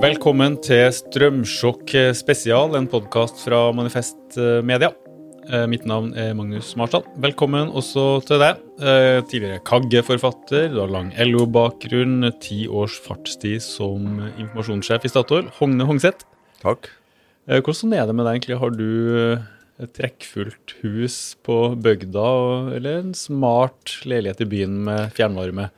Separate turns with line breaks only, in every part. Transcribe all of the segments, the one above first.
Velkommen til Strømsjokk spesial, en podkast fra Manifest eh, Media. Eh, mitt navn er Magnus Marsdal. Velkommen også til deg. Eh, tidligere Kagge-forfatter, du har lang LO-bakgrunn, ti års fartstid som informasjonssjef i Statoil. Hogne Hongseth.
Takk.
Hvordan er det med deg egentlig? Har du et trekkfullt hus på bygda, eller en smart leilighet i byen med fjernvarme?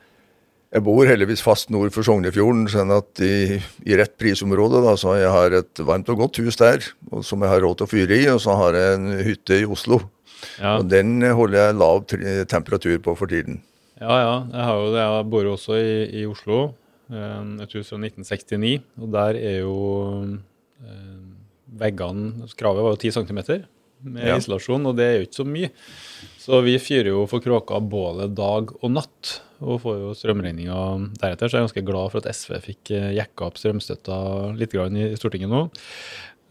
Jeg bor heldigvis fast nord for Sognefjorden, sånn at i, i rett prisområde da, så jeg har et varmt og godt hus der, som jeg har råd til å fyre i. Og så har jeg en hytte i Oslo. Ja. Og Den holder jeg lav temperatur på for tiden.
Ja, ja. Jeg har jo det. Jeg bor også i, i Oslo. Eh, et hus fra 1969. Og der er jo eh, veggene Kravet var jo 10 cm med ja. isolasjon, og det er jo ikke så mye. Så vi fyrer jo for kråka både dag og natt, og får jo strømregninga deretter. Så jeg er ganske glad for at SV fikk eh, jekka opp strømstøtta litt i Stortinget nå.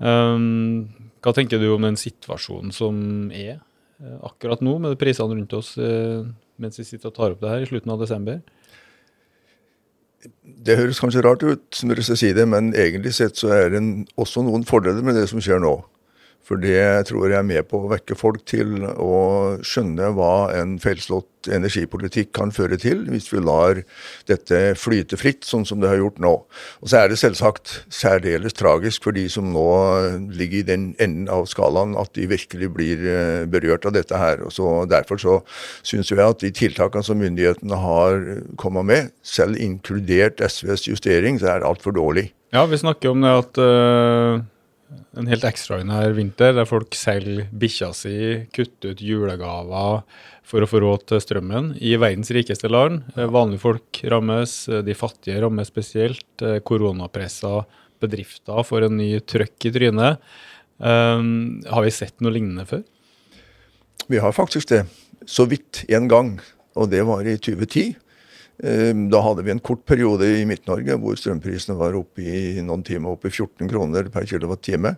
Um, hva tenker du om den situasjonen som er eh, akkurat nå, med prisene rundt oss uh, mens vi sitter og tar opp det her i slutten av desember?
Det høres kanskje rart ut som dere skal si det, men egentlig sett så er det også noen fordeler med det som skjer nå. For det tror jeg er med på å vekke folk til å skjønne hva en feilslått energipolitikk kan føre til, hvis vi lar dette flyte fritt, sånn som det har gjort nå. Og så er det selvsagt særdeles tragisk for de som nå ligger i den enden av skalaen, at de virkelig blir eh, berørt av dette her. Og så Derfor så syns jeg at de tiltakene som myndighetene har kommet med, selv inkludert SVs justering, så er altfor dårlig.
Ja, vi snakker om det at uh en helt ekstraordinær vinter der folk selger bikkja si, kutter ut julegaver for å få råd til strømmen i verdens rikeste land. Eh, vanlige folk rammes, eh, de fattige rammes spesielt. Eh, koronapressa bedrifter får en ny trøkk i trynet. Um, har vi sett noe lignende før?
Vi har faktisk det. Så vidt én gang, og det var i 2010. Ehm, da hadde vi en kort periode i Midt-Norge hvor strømprisene var oppe i noen timer oppe i 14 kroner per kilowattime.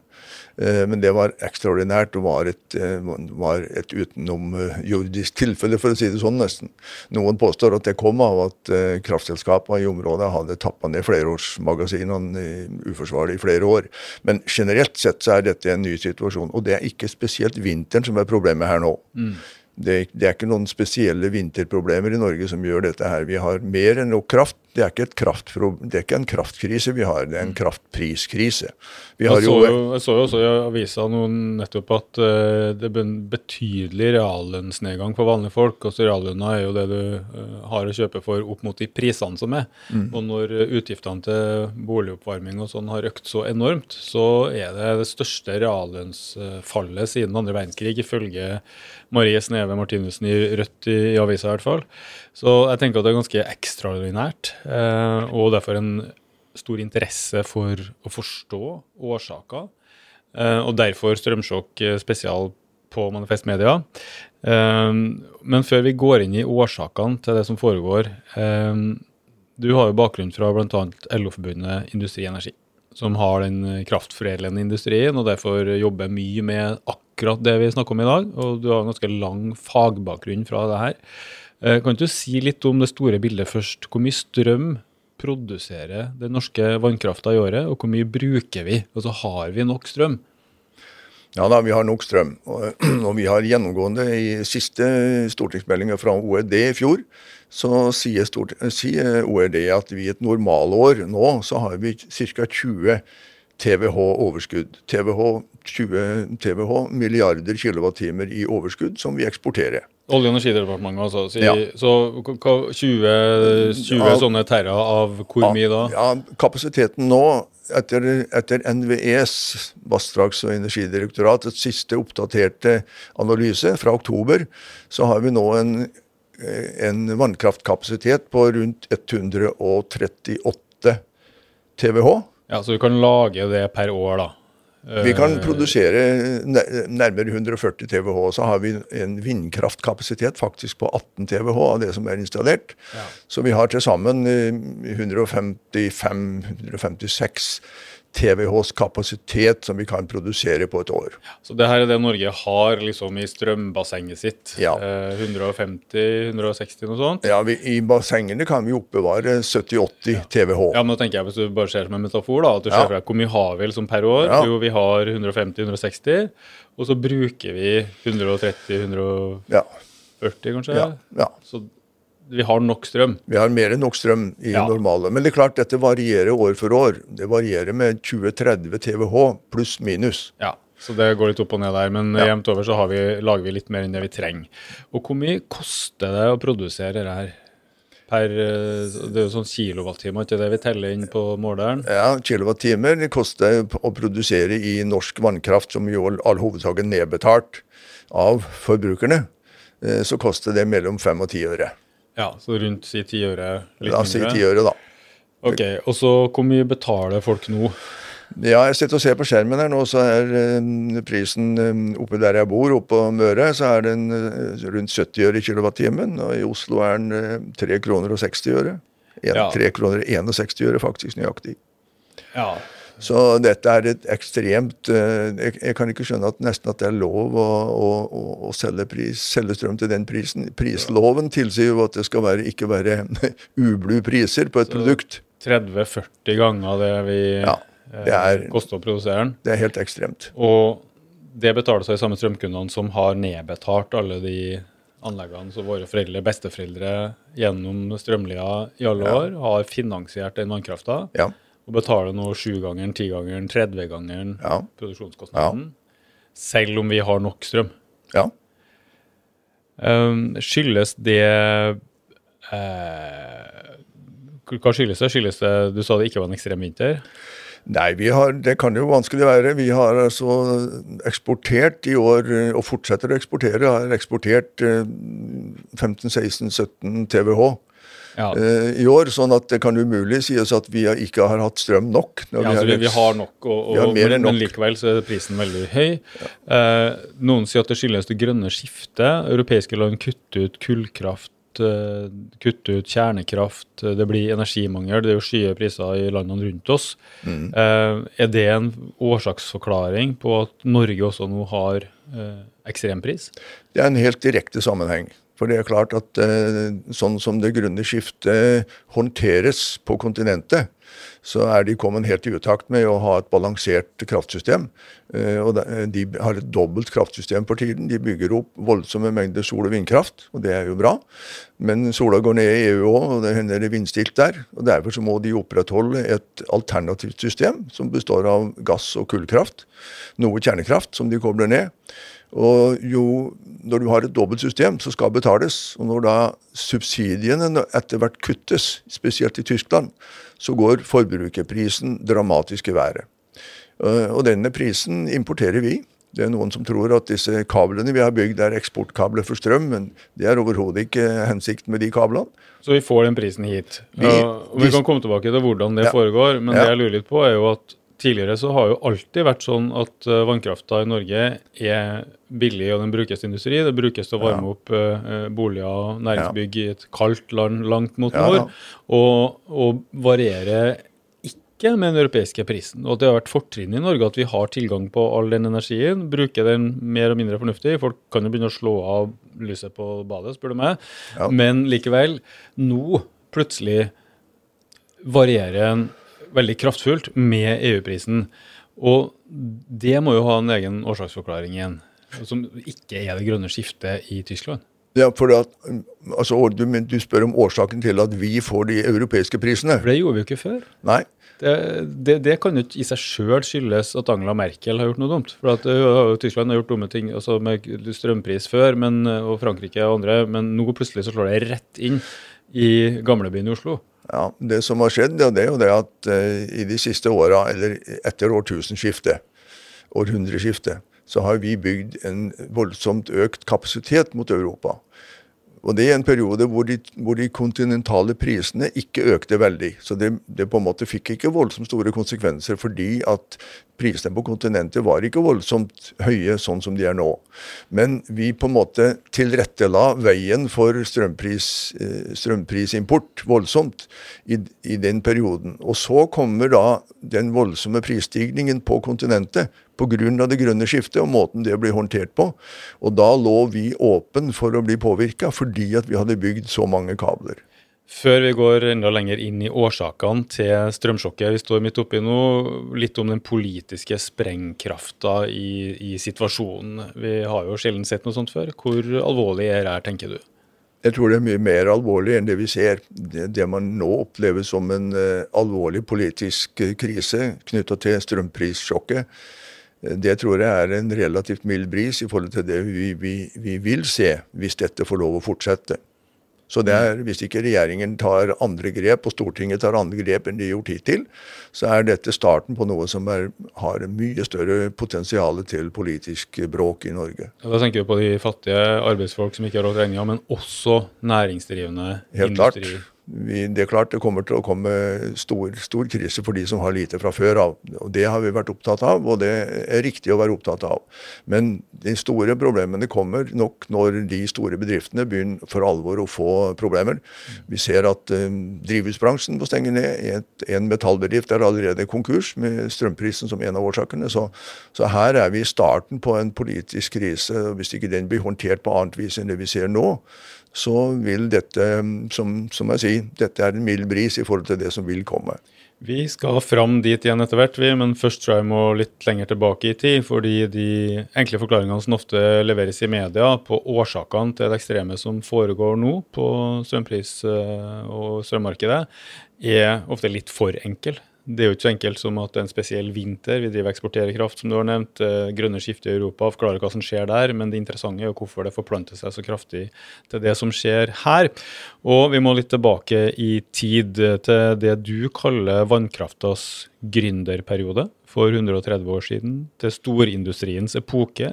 Ehm, men det var ekstraordinært og var et, eh, var et utenomjordisk tilfelle, for å si det sånn nesten. Noen påstår at det kom av at eh, kraftselskapene i området hadde tappa ned flerårsmagasinene uforsvarlig i flere år. Men generelt sett så er dette en ny situasjon. Og det er ikke spesielt vinteren som er problemet her nå. Mm. Det, det, er ikke noen spesielle vinterproblemer i Norge som gjør dette her. Vi har mer enn nok kraft. Det er det er ikke en kraftkrise vi har, det er en mm. kraftpriskrise.
Jeg, så jo, jeg så jo også i avisa nettopp at uh, det er en betydelig reallønnsnedgang for vanlige folk. Altså Reallønna er jo det du uh, har å kjøpe for opp mot de prisene som er. Mm. Og når utgiftene til boligoppvarming og sånn har økt så enormt, så er det det største reallønnsfallet siden andre verdenskrig, ifølge Marie Sneve Martinussen i Rødt i, i avisa i hvert fall. Så jeg tenker at det er ganske ekstraordinært, eh, og derfor en stor interesse for å forstå årsaker. Eh, og derfor Strømsjokk spesial på Manifest Media. Eh, men før vi går inn i årsakene til det som foregår eh, Du har jo bakgrunn fra bl.a. LO-forbundet Industri Energi, som har den kraftforedlende industrien, og derfor jobber mye med akkurat det vi snakker om i dag, og du har en ganske lang fagbakgrunn fra det her. Eh, kan du si litt om det store bildet først? Hvor mye strøm produserer den norske vannkrafta i året, og hvor mye bruker vi? Altså Har vi nok strøm?
Ja da, vi har nok strøm. Og, og vi har gjennomgående i siste stortingsmeldinga fra OED i fjor, så sier, stort, sier OED at vi i et normalår nå så har vi ca. 20 TWh overskudd. TWH, 20 TWh, milliarder kilowattimer i overskudd som vi eksporterer.
Olje- og energidepartementet, altså. Så, ja. så 20, 20 ja, sånne terra av hvor mye da?
Ja, Kapasiteten nå, etter, etter NVEs, Vassdrags- og energidirektoratets siste oppdaterte analyse fra oktober, så har vi nå en, en vannkraftkapasitet på rundt 138 TWh.
Ja, Så du kan lage det per år, da?
Vi kan eh, produsere nærmere 140 TWh. Så har vi en vindkraftkapasitet faktisk på 18 TWh av det som er installert. Ja. Så vi har til sammen 155-156 TWHs kapasitet som vi kan produsere på et år.
Så det her er det Norge har liksom i strømbassenget sitt?
Ja.
Eh, 150-160 noe sånt?
Ja, vi, I bassengene kan vi oppbevare 70-80 TWh.
Ja, men da tenker jeg Hvis du bare ser som en metafor, da, at du ser
Ja.
for deg hvor mye har vi liksom per år?
Ja.
Jo, vi har 150-160, og så bruker vi 130-140,
Ja,
kanskje?
ja, ja.
Så vi har nok strøm.
Vi har mer enn nok strøm i
Ja.
normale. Men det er klart dette varierer år for år. Det varierer med 20-30 TWh pluss minus.
Ja, så det går litt opp og ned der, men
Ja.
jevnt over så har vi, lager vi litt mer enn det vi trenger. Og hvor mye koster det å produsere det her? Per, eh, det er jo sånn kilowattimer, ikke det vi teller inn på måleren?
Ja, Kilowattimer det koster å produsere i norsk vannkraft, som jo all hovedsak er nedbetalt av forbrukerne. Eh, Så koster det mellom 5 og 10 øre.
Ja, så rundt si ti øre, litt
ja, si
mindre.
10 øre, da.
Ok, og så hvor mye betaler folk nå?
Ja, jeg sitter og ser på skjermen her nå, så er eh, prisen eh, oppe der jeg bor, oppe på Møre, så er den eh, rundt 70 øre kilowattimen. Og i Oslo er den eh, 3 kroner og 60 øre. En-
Ja.
3 kroner og 61 øre, faktisk nøyaktig.
Ja,
Så dette er et ekstremt eh, jeg, jeg kan ikke skjønne at nesten at det er lov å, å, å, selge, pris, selge strøm til den prisen. Prisloven tilsier jo at det skal være, ikke være ublu priser på et produkt.
30-40 ganger det vi
Ja, det er-
eh, koster å produsere den.
Det er helt ekstremt.
Og det betaler seg de samme strømkundene som har nedbetalt alle de anleggene som våre foreldre, besteforeldre gjennom strømlia i alle
Ja.
år har finansiert den vannkrafta,
Ja.
Og betaler nå sjugangeren, tigangeren, tredvegangeren
Ja.
produksjonskostnaden, selv om vi har nok strøm.
ja.
Um, skyldes det eh, Hva skyldes det? Skyldes det Du sa det ikke var en ekstrem vinter?
Nei, vi har, det kan jo vanskelig være. Vi har altså eksportert i år, eh, og fortsetter å eksportere, har eksportert eh, 15-16-17 TWh
Ja,
uh, i år. Sånn at det kan umulig sies at vi ikke har hatt strøm nok.
ja altså, vi, vi har nok, og, og,
har
men,
nok,
men likevel så er prisen veldig høy. Eh, noen sier at det skyldes det grønne skiftet. Europeiske land kutter ut kullkraft, eh, kutter ut kjernekraft. Det blir energimangel. Det er jo skyhøye priser i landene rundt oss.
Mm.
Er det en årsaksforklaring på at Norge også nå har ekstrempris?
Det er en helt direkte sammenheng. For det er klart at eh, sånn som det grønne skiftet håndteres på kontinentet, så er de kommet helt i utakt med å ha et balansert kraftsystem. Eh, og de, de har et dobbelt kraftsystem for tiden. De bygger opp voldsomme mengder sol- og vindkraft, og det er jo bra. Men sola går ned i EU òg, og det hender det vindstilt der. og Derfor så må de opprettholde et alternativt system som består av gass og kullkraft. Noe kjernekraft som de kobler ned. Og jo, når du har et dobbelt system som skal betales, og når da subsidiene etter hvert kuttes, spesielt i Tyskland, så går forbrukerprisen dramatisk i været. Eh, Og denne prisen importerer vi. Det er noen som tror at disse kablene vi har bygd er eksportkabler for strøm, men det er overhodet ikke hensikten med de kablene.
Så vi får den prisen hit.
Vi-
Ja, og vi- kan komme tilbake til hvordan det
Ja.
foregår, men
Ja.
det jeg lurer litt på, er jo at tidligere så har jo alltid vært sånn at uh, vannkrafta i Norge er billig, og den brukes til industri. Det brukes til å varme opp uh, boliger og næringsbygg i et kaldt land langt mot nord, og, og varierer ikke med den europeiske prisen. Og det har vært fortrinnet i Norge at vi har tilgang på all den energien, bruker den mer og mindre fornuftig. Folk kan jo begynne å slå av lyset på badet, spør du meg. Men likevel, nå plutselig varierer den veldig kraftfullt med EU-prisen. Og det må jo ha en egen årsaksforklaring igjen, som ikke er det grønne skiftet i Tyskland.
Ja, for at, altså, du, du spør om årsaken til at vi får de europeiske prisene.
For det gjorde vi jo ikke før.
Nei.
Det, det, det kan jo ikke i seg sjøl skyldes at Angela Merkel har gjort noe dumt. For at uh, Tyskland har gjort dumme ting altså med strømpris før, men, uh, og Frankrike og andre, men nå plutselig så slår det rett inn i gamlebyen i Oslo.
Ja, Det som har skjedd, det er jo det at eh, i de siste åra, eller etter årtusenskiftet, århundreskiftet, så har vi bygd en voldsomt økt kapasitet mot Europa. Og det er en periode hvor de, hvor de kontinentale prisene ikke økte veldig. Så det, det, på en måte fikk ikke voldsomt store konsekvenser, fordi at prisene på kontinentet var ikke voldsomt høye sånn som de er nå. Men vi på en måte tilrettela veien for strømpris, eh, strømprisimport voldsomt i, i den perioden. Og så kommer da den voldsomme prisstigningen på kontinentet pga. det grønne skiftet og måten det blir håndtert på. Og da lå vi åpen for å bli påvirka, fordi at vi hadde bygd så mange kabler.
Før vi går enda lenger inn i årsakene til strømsjokket vi står midt oppi nå, litt om den politiske sprengkrafta i, i situasjonen. Vi har jo sjelden sett noe sånt før. Hvor alvorlig er det her, tenker du?
Jeg tror det er mye mer alvorlig enn det vi ser. Det, det man nå opplever som en uh, alvorlig politisk krise knytta til strømprissjokket, det tror jeg er en relativt mild bris i forhold til det vi, vi, vi vil se hvis dette får lov å fortsette. Så det er, Hvis ikke regjeringen tar andre grep, og Stortinget tar andre grep enn de har gjort hittil, så er dette starten på noe som er, har mye større potensial til politisk bråk i Norge.
da tenker vi på de fattige arbeidsfolk som ikke har råd til regninga, men også næringsdrivende
Helt
industri.
Klart vi, det er klart det kommer til å komme stor, stor, krise for de som har lite fra før av. og Det har vi vært opptatt av, og det er riktig å være opptatt av. Men de store problemene kommer nok når de store bedriftene begynner for alvor å få problemer. Vi ser at um, drivhusbransjen må stenge ned. En metallbedrift er allerede konkurs, med strømprisen som en av årsakene. Så, så her er vi i starten på en politisk krise. og Hvis ikke den blir håndtert på annet vis enn det vi ser nå, så vil dette, som, som jeg sier, dette er en mild bris i forhold til det som vil komme.
Vi skal fram dit igjen etter hvert, vi, men først tror jeg må litt lenger tilbake i tid. Fordi de enkle forklaringene som ofte leveres i media på årsakene til det ekstreme som foregår nå på strømpris- eh, og strømmarkedet, er ofte litt for enkel. Det er jo ikke så enkelt som at det er en spesiell vinter. Vi driver eksporterer kraft, som du har nevnt. Eh, grønne skifter i Europa forklarer hva som skjer der. Men det interessante er jo hvorfor det forplanter seg så kraftig til det som skjer her. Og vi må litt tilbake i tid til det du kaller vannkraftas gründerperiode for 130 år siden, til storindustriens epoke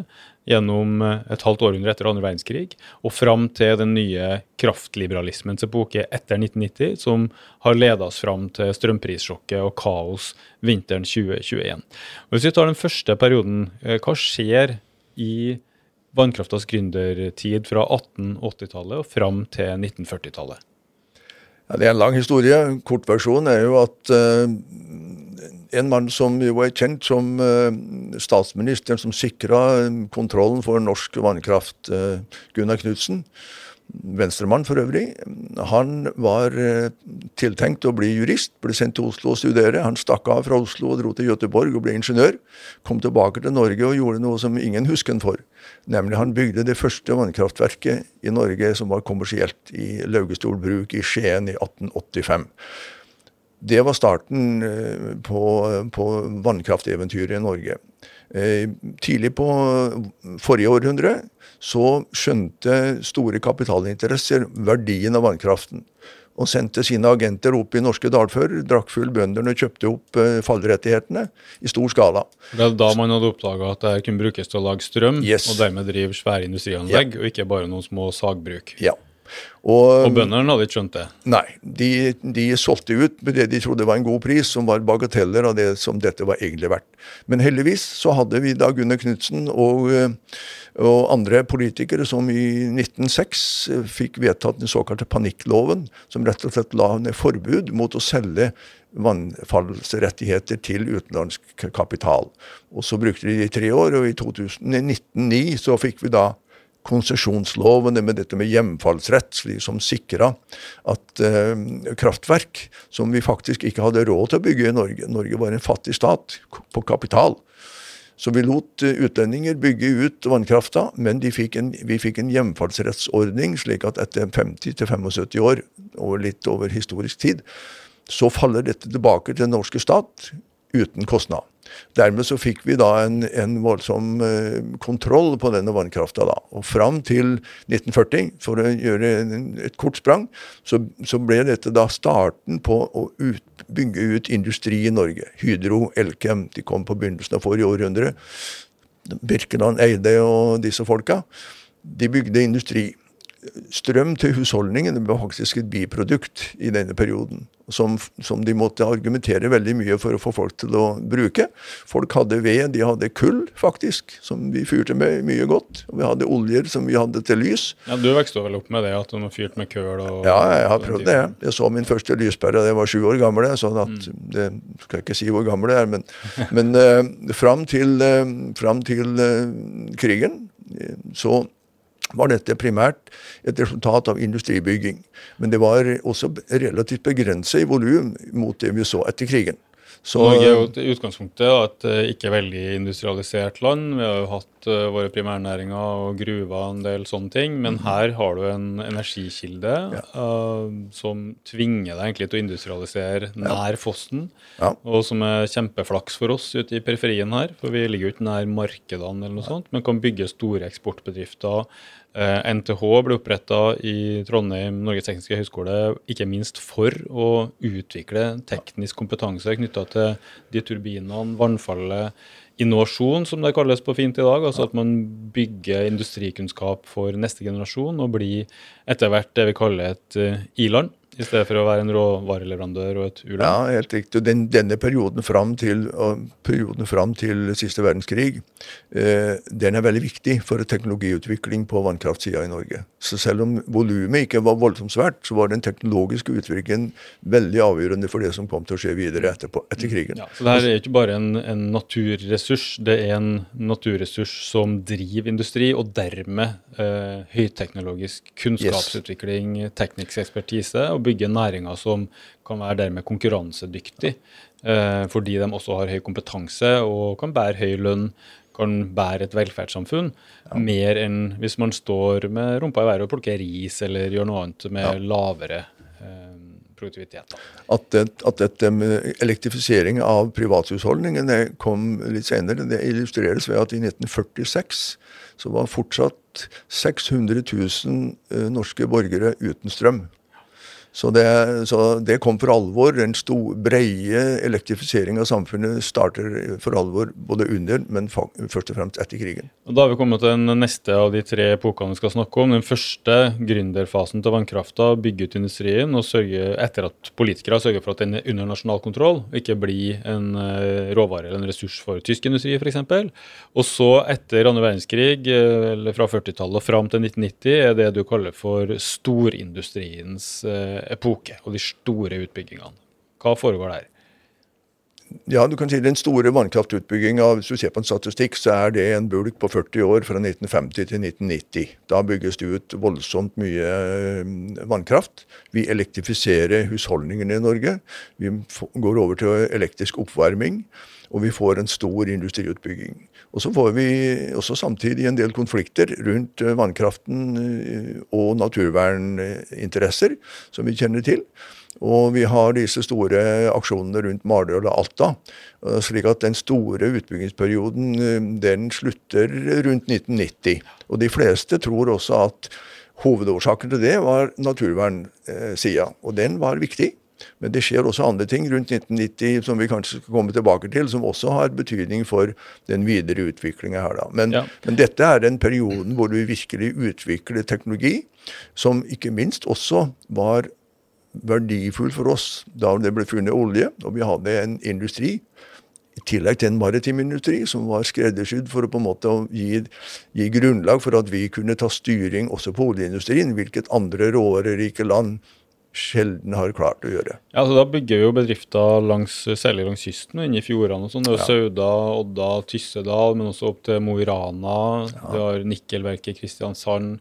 gjennom eh, et halvt århundre etter andre verdenskrig, og fram til den nye kraftliberalismens epoke etter 1990, som har ledet oss fram til strømprissjokket og kaos vinteren 2021. Og hvis vi tar den første perioden, eh, hva skjer i vannkraftas gründertid fra 1880-tallet og fram til 1940-tallet?
Ja, det er en lang historie. Kortversjonen er jo at uh, en mann som jo er kjent som uh, statsministeren som sikra kontrollen for norsk vannkraft, uh, Gunnar Knudsen, venstremann for øvrig, han var tiltenkt å bli jurist, ble sendt til Oslo å studere. Han stakk av fra Oslo og dro til Göteborg og ble ingeniør. Kom tilbake til Norge og gjorde noe som ingen husker han for. Nemlig han bygde det første vannkraftverket i Norge som var kommersielt, i Laugestol bruk i Skien i 1885. Det var starten på, på vannkrafteventyret i Norge. Tidlig på forrige århundre så skjønte store kapitalinteresser verdien av vannkraften. Og sendte sine agenter opp i norske dalfører, drakk full bøndene og kjøpte opp fallrettighetene i stor skala.
Det er da man hadde oppdaga at det kunne brukes til å lage strøm,
yes.
og dermed drive svære industrianlegg, ja. og ikke bare noen små sagbruk.
Ja.
Og, og bøndene hadde ikke skjønt det?
Nei, de, de, solgte ut med det de trodde var en god pris, som var bagateller av det som dette var egentlig verdt. Men heldigvis så hadde vi da Gunnar Knutsen og, og, andre politikere som i 1906 fikk vedtatt den såkalte panikkloven, som rett og slett la ned forbud mot å selge vannfallsrettigheter til utenlandsk kapital. Og Så brukte de det i tre år, og i 1909 så fikk vi da konsesjonslovene med dette med hjemfallsrett, som sikra at eh, kraftverk som vi faktisk ikke hadde råd til å bygge i Norge Norge var en fattig stat på kapital. Så vi lot utlendinger bygge ut vannkrafta, men fikk en, vi fikk en hjemfallsrettsordning, slik at etter 50-75 år, og litt over historisk tid, så faller dette tilbake til den norske stat uten kostnad. Dermed så fikk vi da en, en voldsom eh, kontroll på denne vannkrafta. da. Og fram til 1940, for å gjøre et kort sprang, så, så ble dette da starten på å ut, bygge ut industri i Norge. Hydro, Elkem, de kom på begynnelsen av forrige århundre. Birkeland Eide og disse folka. De bygde industri. strøm til husholdningen var faktisk et biprodukt i denne perioden. Som, som, de måtte argumentere veldig mye for å få folk til å bruke. Folk hadde ved, de hadde kull, faktisk, som vi fyrte med mye godt. Og vi hadde oljer som vi hadde til lys.
Ja, Du vokste vel opp med det, at du har fyrt med køl? og...
Ja, jeg har prøvd det. Jeg så min første lyspære da jeg var sju år gammel. sånn at mm. det skal jeg ikke si hvor gammel jeg er, men, men uh, fram til, uh, fram til uh, krigen så var dette primært et resultat av industribygging. Men det var også relativt begrenset i volum mot det vi så etter krigen.
Så, Norge er jo i utgangspunktet et eh, ikke veldig industrialisert land. Vi har jo hatt uh, våre primærnæringer og gruver og en del sånne ting. Men mm. her har du en energikilde ja. uh, som tvinger deg egentlig til å industrialisere nær fossen. Ja. Og som er kjempeflaks for oss ute i periferien her, for vi ligger jo ikke nær markedene eller noe sånt, men kan bygge store eksportbedrifter NTH eh, ble oppretta i Trondheim, Norges tekniske høgskole, ikke minst for å utvikle teknisk kompetanse knytta til de turbinene, vannfallet, innovasjon, som det kalles på fint i dag. Altså at man bygger industrikunnskap for neste generasjon og blir etter hvert det vi kaller et eh, i-land i stedet for å være en råvareleverandør og et u-land?
Ja, helt riktig. Den, denne perioden fram til, perioden fram til siste verdenskrig, eh, den er veldig viktig for teknologiutvikling på vannkraftsida i Norge. Så selv om volumet ikke var voldsomt svært, så var den teknologiske utviklingen veldig avgjørende for det som kom til å skje videre etterpå, etter krigen.
Ja, så det her er ikke bare en, en naturressurs, det er en naturressurs som driver industri, og dermed eh, høyteknologisk kunnskapsutvikling, yes. teknisk ekspertise. og bygge næringer som kan være dermed konkurransedyktig, eh, fordi de også har høy kompetanse og kan bære høy lønn, kan bære et velferdssamfunn, ja. mer enn hvis man står med rumpa i været og plukker ris eller gjør noe annet med ja. lavere eh, produktivitet.
At, det, at, dette med elektrifisering av privathusholdningene kom litt senere, det illustreres ved at i 1946 så var fortsatt 600 000 eh, norske borgere uten strøm. Så det, så det, kom for alvor. Den breie elektrifisering av samfunnet starter for alvor både under, men først og fremst etter krigen.
Og da har vi kommet til den neste av de tre epokene vi skal snakke om. Den første gründerfasen til vannkrafta, bygge ut industrien og sørge etter at politikere sørger for at den er under nasjonal kontroll, ikke blir en eh, råvare eller en ressurs for tysk industri f.eks. Og så etter andre verdenskrig, eh, eller fra 40-tallet og fram til 1990, er det du kaller for storindustriens eh, epoke og de store utbyggingene. Hva foregår der?
Ja, du kan si Den store vannkraftutbygginga, hvis du ser på en statistikk, så er det en bulk på 40 år fra 1950 til 1990. Da bygges det ut voldsomt mye eh, vannkraft. Vi elektrifiserer husholdningene i Norge. Vi går over til elektrisk oppvarming. Og vi får en stor industriutbygging. Og så får vi også samtidig en del konflikter rundt eh, vannkraften eh, og naturverninteresser, som vi kjenner til. Og vi har disse store aksjonene rundt Mardøl og Alta. Eh, slik at den store utbyggingsperioden den slutter rundt 1990. Og de fleste tror også at hovedårsaken til det var naturvernsida. Og den var viktig. Men det skjer også andre ting rundt 1990 som vi kanskje skal komme tilbake til, som også har betydning for den videre utviklinga her. da. Men, ja. men, dette er den perioden hvor vi virkelig utvikler teknologi, som ikke minst også var verdifull for oss da det ble funnet olje, og vi hadde en industri i tillegg til en maritim industri som var skreddersydd for å på en måte gi, gi, grunnlag for at vi kunne ta styring også på oljeindustrien, hvilket andre råvarerike land sjelden har klart å gjøre.
Ja, altså Da bygger vi jo bedrifter langs, særlig langs kysten, inne i fjordene og sånn. Det er ja. Sauda, Odda, Tyssedal, men også opp til Mo i Rana. Ja. Vi har nikkelverket Kristiansand.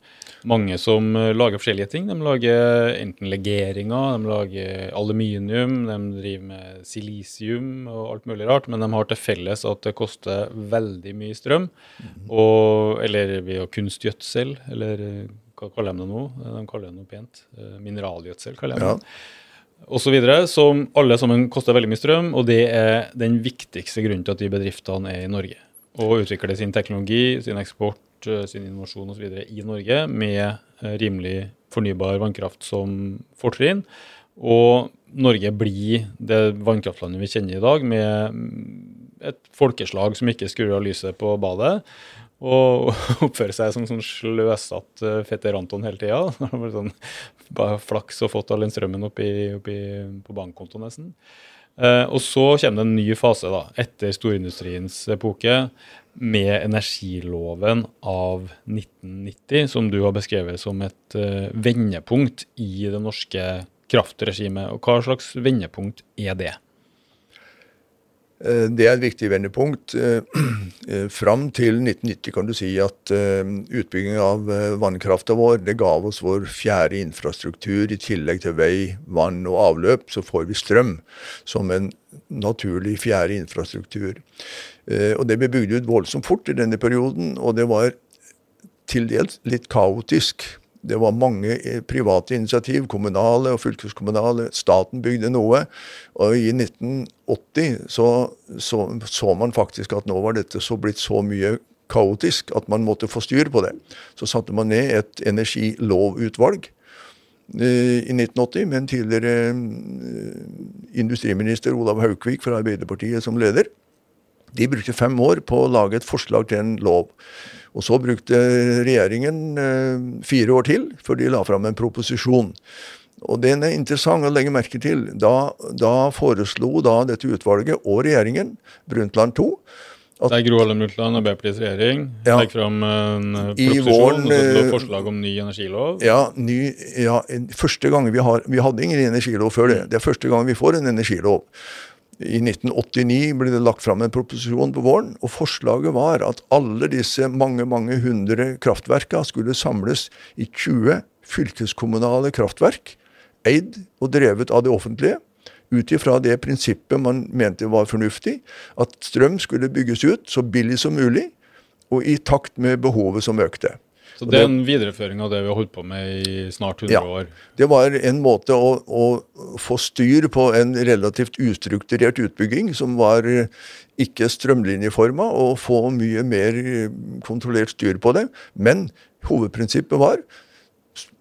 Mange som eh, lager forskjellige ting. De lager enten legeringer, de lager aluminium, de driver med silisium og alt mulig rart. Men de har til felles at det koster veldig mye strøm. Mm. Og, eller ved kunstgjødsel, eller hva kaller de det nå? De kaller det noe pent. Eh, mineralgjødsel, kaller de det. Ja. Og så videre, som alle sammen koster veldig mye strøm, og det er den viktigste grunnen til at de bedriftene er i Norge. Og utvikler sin teknologi, sin eksport, eh, sin innovasjon osv. i Norge med eh, rimelig fornybar vannkraft som fortrinn. Og Norge blir det vannkraftlandet vi kjenner i dag, med et folkeslag som ikke skrur av lyset på badet, og oppføre seg som sånn sløsatt uh, fetter Anton hele tida. sånn, bare flaks og fått all den strømmen oppi, oppi på bankkontoen nesten. Eh, og så kommer det en ny fase da, etter storindustriens epoke med energiloven av 1990, som du har beskrevet som et eh, vendepunkt i det norske kraftregimet. Og hva slags vendepunkt er det?
Eh, det er et viktig vendepunkt. Eh, eh, fram til 1990 kan du si at utbygging av vannkrafta vår det gav oss vår fjerde infrastruktur. I tillegg til vei, vann og avløp, så får vi strøm som en naturlig fjerde infrastruktur. Og det ble bygd ut voldsomt fort i denne perioden, og det var til dels litt kaotisk. Det var mange eh, private initiativ, kommunale og fylkeskommunale. Staten bygde noe. Og i 1980 så, så, så man faktisk at nå var dette så blitt så mye kaotisk at man måtte få styr på det. Så satte man ned et energilovutvalg eh, i 1980 med en tidligere eh, industriminister Olav Haukvik fra Arbeiderpartiet som leder. De brukte fem år på å lage et forslag til en lov. Og så brukte regjeringen eh, fire år til før de la fram en proposisjon. Og den er interessant å legge merke til. Da, da foreslo da dette utvalget og regjeringen, Brundtland II,
det er Gro Harlem Brundtland, Arbeiderpartiets regjering, ja, legger fram en proposisjon våren, og eh, forslag om ny energilov.
Ja, ny, ja første gang vi, har, vi hadde ingen energilov før det. Det er første gang vi får en energilov. I 1989 ble det lagt fram en proposisjon på våren, og forslaget var at alle disse mange mange hundre kraftverka skulle samles i 20 fylkeskommunale kraftverk, eid og drevet av det offentlige, ut ifra det prinsippet man mente var fornuftig, at strøm skulle bygges ut så billig som mulig, og i takt med behovet som økte.
Så det er en videreføring av det vi har holdt på med i snart 100 ja, år?
Det var en måte å, å, få styr på en relativt ustrukturert utbygging som var ikke strømlinjeforma, og få mye mer kontrollert styr på det. Men hovedprinsippet var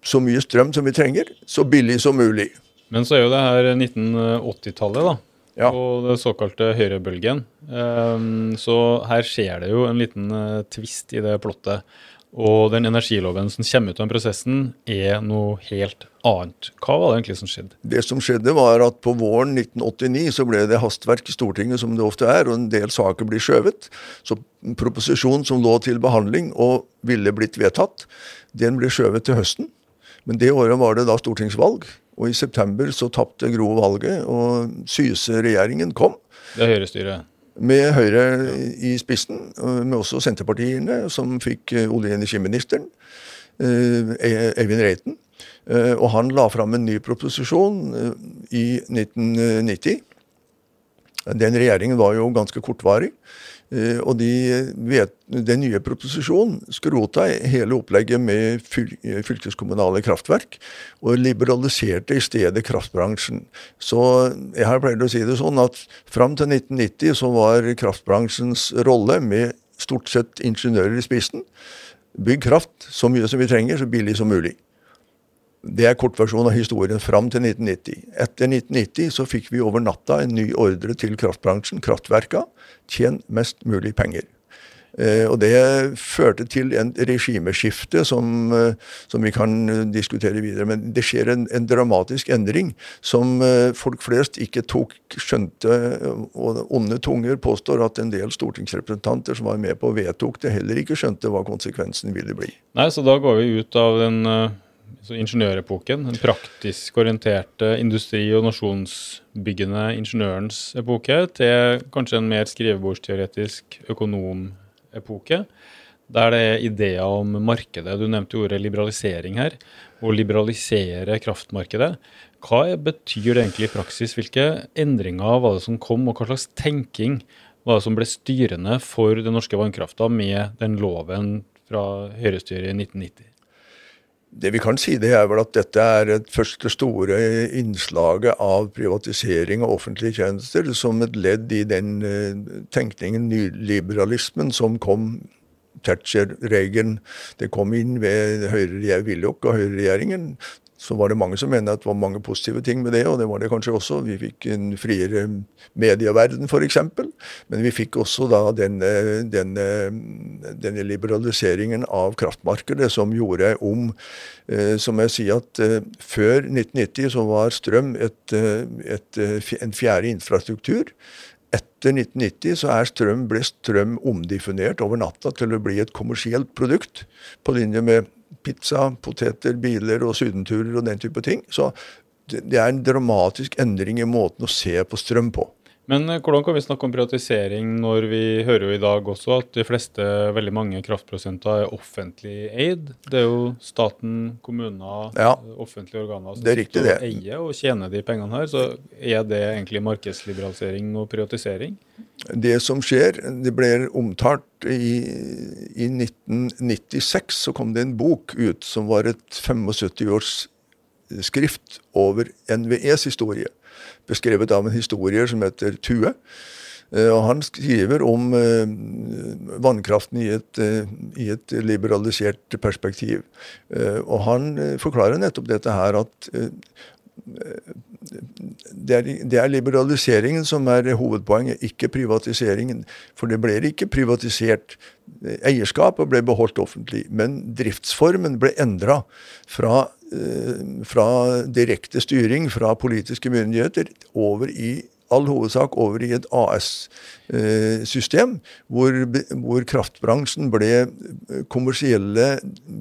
så mye strøm som vi trenger, så billig som mulig.
Men så er jo det her 1980-tallet, da. Ja. Og den såkalte høyrebølgen. Um, så her skjer det jo en liten tvist twist i det plottet. Og den energiloven som kommer ut av den prosessen, er noe helt annet. Hva var det egentlig som skjedde?
Det som skjedde, var at på våren 1989 så ble det hastverk i Stortinget, som det ofte er, og en del saker blir skjøvet. Så proposisjonen som lå til behandling og ville blitt vedtatt, den ble skjøvet til høsten. Men det året var det da stortingsvalg, og i september så tapte Gro valget, og Syse-regjeringen kom.
Det er Høyre-styret?
Med Høyre i spissen, med også Senterpartiene, som fikk eh, olje- og energiministeren, eh, e- Eivind Reiten. Eh, og han la fram en ny proposisjon i 1990. Den regjeringen var jo ganske kortvarig. Eh, og de vet, Den nye proposisjonen skrota hele opplegget med eh, fylkeskommunale kraftverk, og liberaliserte i stedet kraftbransjen. Så jeg har pleid å si det sånn at fram til 1990 så var kraftbransjens rolle, med stort sett ingeniører i spissen, bygg kraft så mye som vi trenger, så billig som mulig. Det er kortversjonen av historien fram til 1990. Etter 1990 så fikk vi over natta en ny ordre til kraftbransjen, kraftverka. Tjen mest mulig penger. Eh, og det førte til en regimeskifte som, eh, som, vi kan diskutere videre. Men det skjer en, en dramatisk endring som eh, folk flest ikke tok, skjønte. Og onde tunger påstår at en del stortingsrepresentanter som var med på vedtok det, heller ikke skjønte hva konsekvensen ville bli.
Nei, så da går vi ut av den ingeniørepoken. Den praktisk orienterte industri- og nasjonsbyggende ingeniørens epoke til kanskje en mer skrivebordsteoretisk økonomepoke. Der det er ideer om markedet. Du nevnte ordet liberalisering her. Å liberalisere kraftmarkedet. Hva betyr det egentlig i praksis? Hvilke endringer var det som kom, og hva slags tenking var det som ble styrende for den norske vannkrafta med den loven fra Høyrestyret i 1990?
Det vi kan si, det er vel at dette er et første store innslaget av privatisering av offentlige tjenester som et ledd i den uh, tenkningen, nyliberalismen, som kom Thatcher, Reagan Det kom inn ved Høyre, Willoch og høyreregjeringen. Så var det mange som mener at det var mange positive ting med det, og det var det kanskje også. Vi fikk en friere medieverden, f.eks. Men vi fikk også da denne, denne, denne, liberaliseringen av kraftmarkedet som gjorde om eh, Som jeg sier at eh, før 1990 så var strøm et, eh, et, en fjerde infrastruktur. Etter 1990 så strøm, ble strøm omdefinert over natta til å bli et kommersielt produkt, på linje med pizza, poteter, biler og sydenturer og den type ting. Så det er en dramatisk endring i måten å se på strøm på.
Men eh, hvordan kan vi snakke om privatisering når vi hører jo i dag også at de fleste, veldig mange kraftprosenter er offentlig eid? Det er jo staten, kommuner, ja, offentlige organer som
riktig,
eier og tjener de pengene her. Så er det egentlig markedsliberalisering og privatisering?
Det som skjer, det ble omtalt i, i 1996, så kom det en bok ut som var et 75 års skrift over NVEs historie. Beskrevet av en historier som heter Tue. Eh, og Han skriver om eh, vannkraften i et, eh, i et, liberalisert perspektiv. Og Han forklarer nettopp dette her at det er, det er, liberaliseringen som er hovedpoenget, ikke privatiseringen. For det ble ikke privatisert. Eierskapet ble beholdt offentlig, men driftsformen ble endra fra, fra direkte styring fra politiske myndigheter over i all hovedsak over i et AS-system, hvor, hvor, kraftbransjen ble eh, kommersielle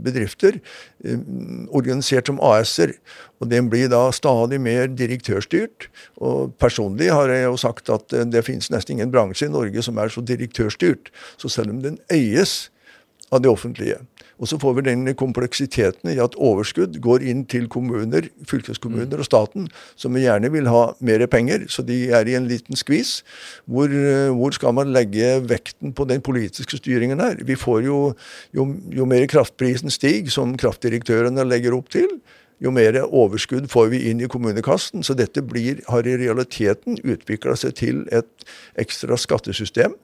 bedrifter eh, organisert som AS-er. Og Den blir da stadig mer direktørstyrt. og Personlig har jeg jo sagt at eh, det finnes nesten ingen bransje i Norge som er så direktørstyrt. Så selv om den eies av det offentlige, og så får vi den kompleksiteten i at overskudd går inn til kommuner, fylkeskommuner og staten, som gjerne vil ha mer penger. Så de er i en liten skvis. Hvor, hvor skal man legge vekten på den politiske styringen her? Vi får jo, jo, jo mer kraftprisen stiger, som kraftdirektørene legger opp til, jo mer overskudd får vi inn i kommunekassen. Så dette blir, har i realiteten utvikla seg til et ekstra skattesystem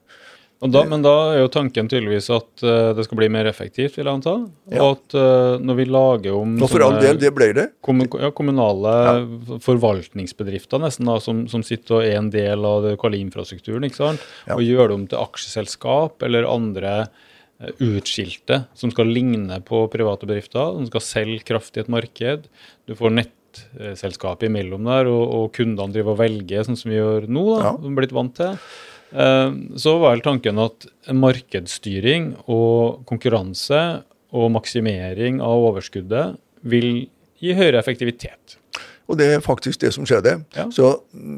da, men da er jo tanken tydeligvis at uh, det skal bli mer effektivt, vil jeg anta. Ja. Og at uh, når vi lager om
Og for all del, det ble det.
Kommun, ja, kommunale ja. forvaltningsbedrifter nesten da, som, som, sitter og er en del av det lokale infrastrukturen, ikke sant? og gjør det om til aksjeselskap eller andre uh, utskilte som skal ligne på private bedrifter, som skal selge kraft i et marked. Du får nettselskapet imellom der, og, og kundene driver og velger, sånn som vi gjør nå, da, ja. blitt vant til. Eh, så var vel tanken at markedsstyring og konkurranse og maksimering av overskuddet vil gi høyere effektivitet.
Og det er faktisk det som skjedde. Ja. Så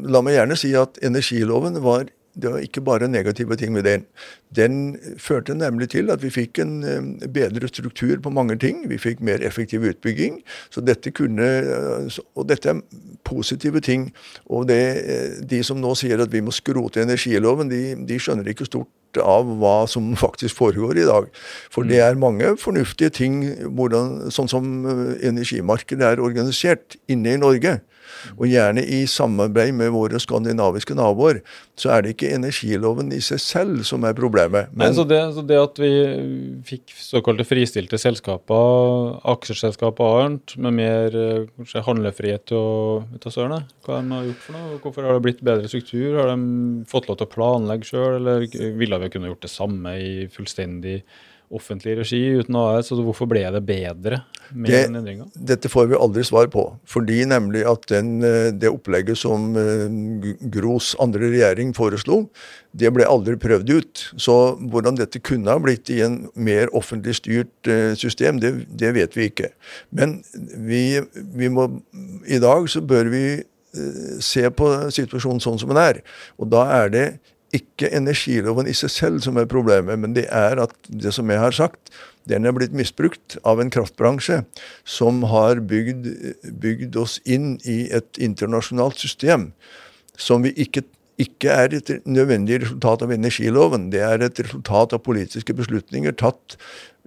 la meg gjerne si at energiloven var det var ikke bare negative ting med den. Den førte nemlig til at vi fikk en eh, bedre struktur på mange ting. Vi fikk mer effektiv utbygging. Så dette kunne, eh, Og dette er positive ting. Og det, eh, de som nå sier at vi må skrote energiloven, de, de skjønner ikke stort av hva som faktisk foregår i dag. For det er mange fornuftige ting, hvordan, sånn som energimarkedet er organisert inne i Norge og gjerne i samarbeid med våre skandinaviske naboer, så er det ikke energiloven i seg selv som er problemet.
Men, Nei, så, det, så det at vi fikk såkalte fristilte selskaper, aksjeselskaper annet, med mer kanskje, handlefrihet og ta søren, hva de har gjort for noe? Hvorfor har det blitt bedre struktur? Har de fått lov til å planlegge sjøl, eller ville vi kunne gjort det samme i fullstendig offentlig regi uten AS, så hvorfor ble det bedre med det, den endringa?
Dette får vi aldri svar på. Fordi nemlig at den, eh, det opplegget som eh, Gros andre regjering foreslo, det ble aldri prøvd ut. Så hvordan dette kunne ha blitt i en mer offentlig styrt eh, system, det, det vet vi ikke. Men vi, vi må, i dag så bør vi se på situasjonen sånn som den er. Og da er det ikke energiloven i seg selv som er problemet, men det er at det som jeg har sagt, den er blitt misbrukt av en kraftbransje som har bygd, bygd oss inn i et internasjonalt system som vi ikke, ikke er et nødvendig resultat av energiloven. Det er et resultat av politiske beslutninger tatt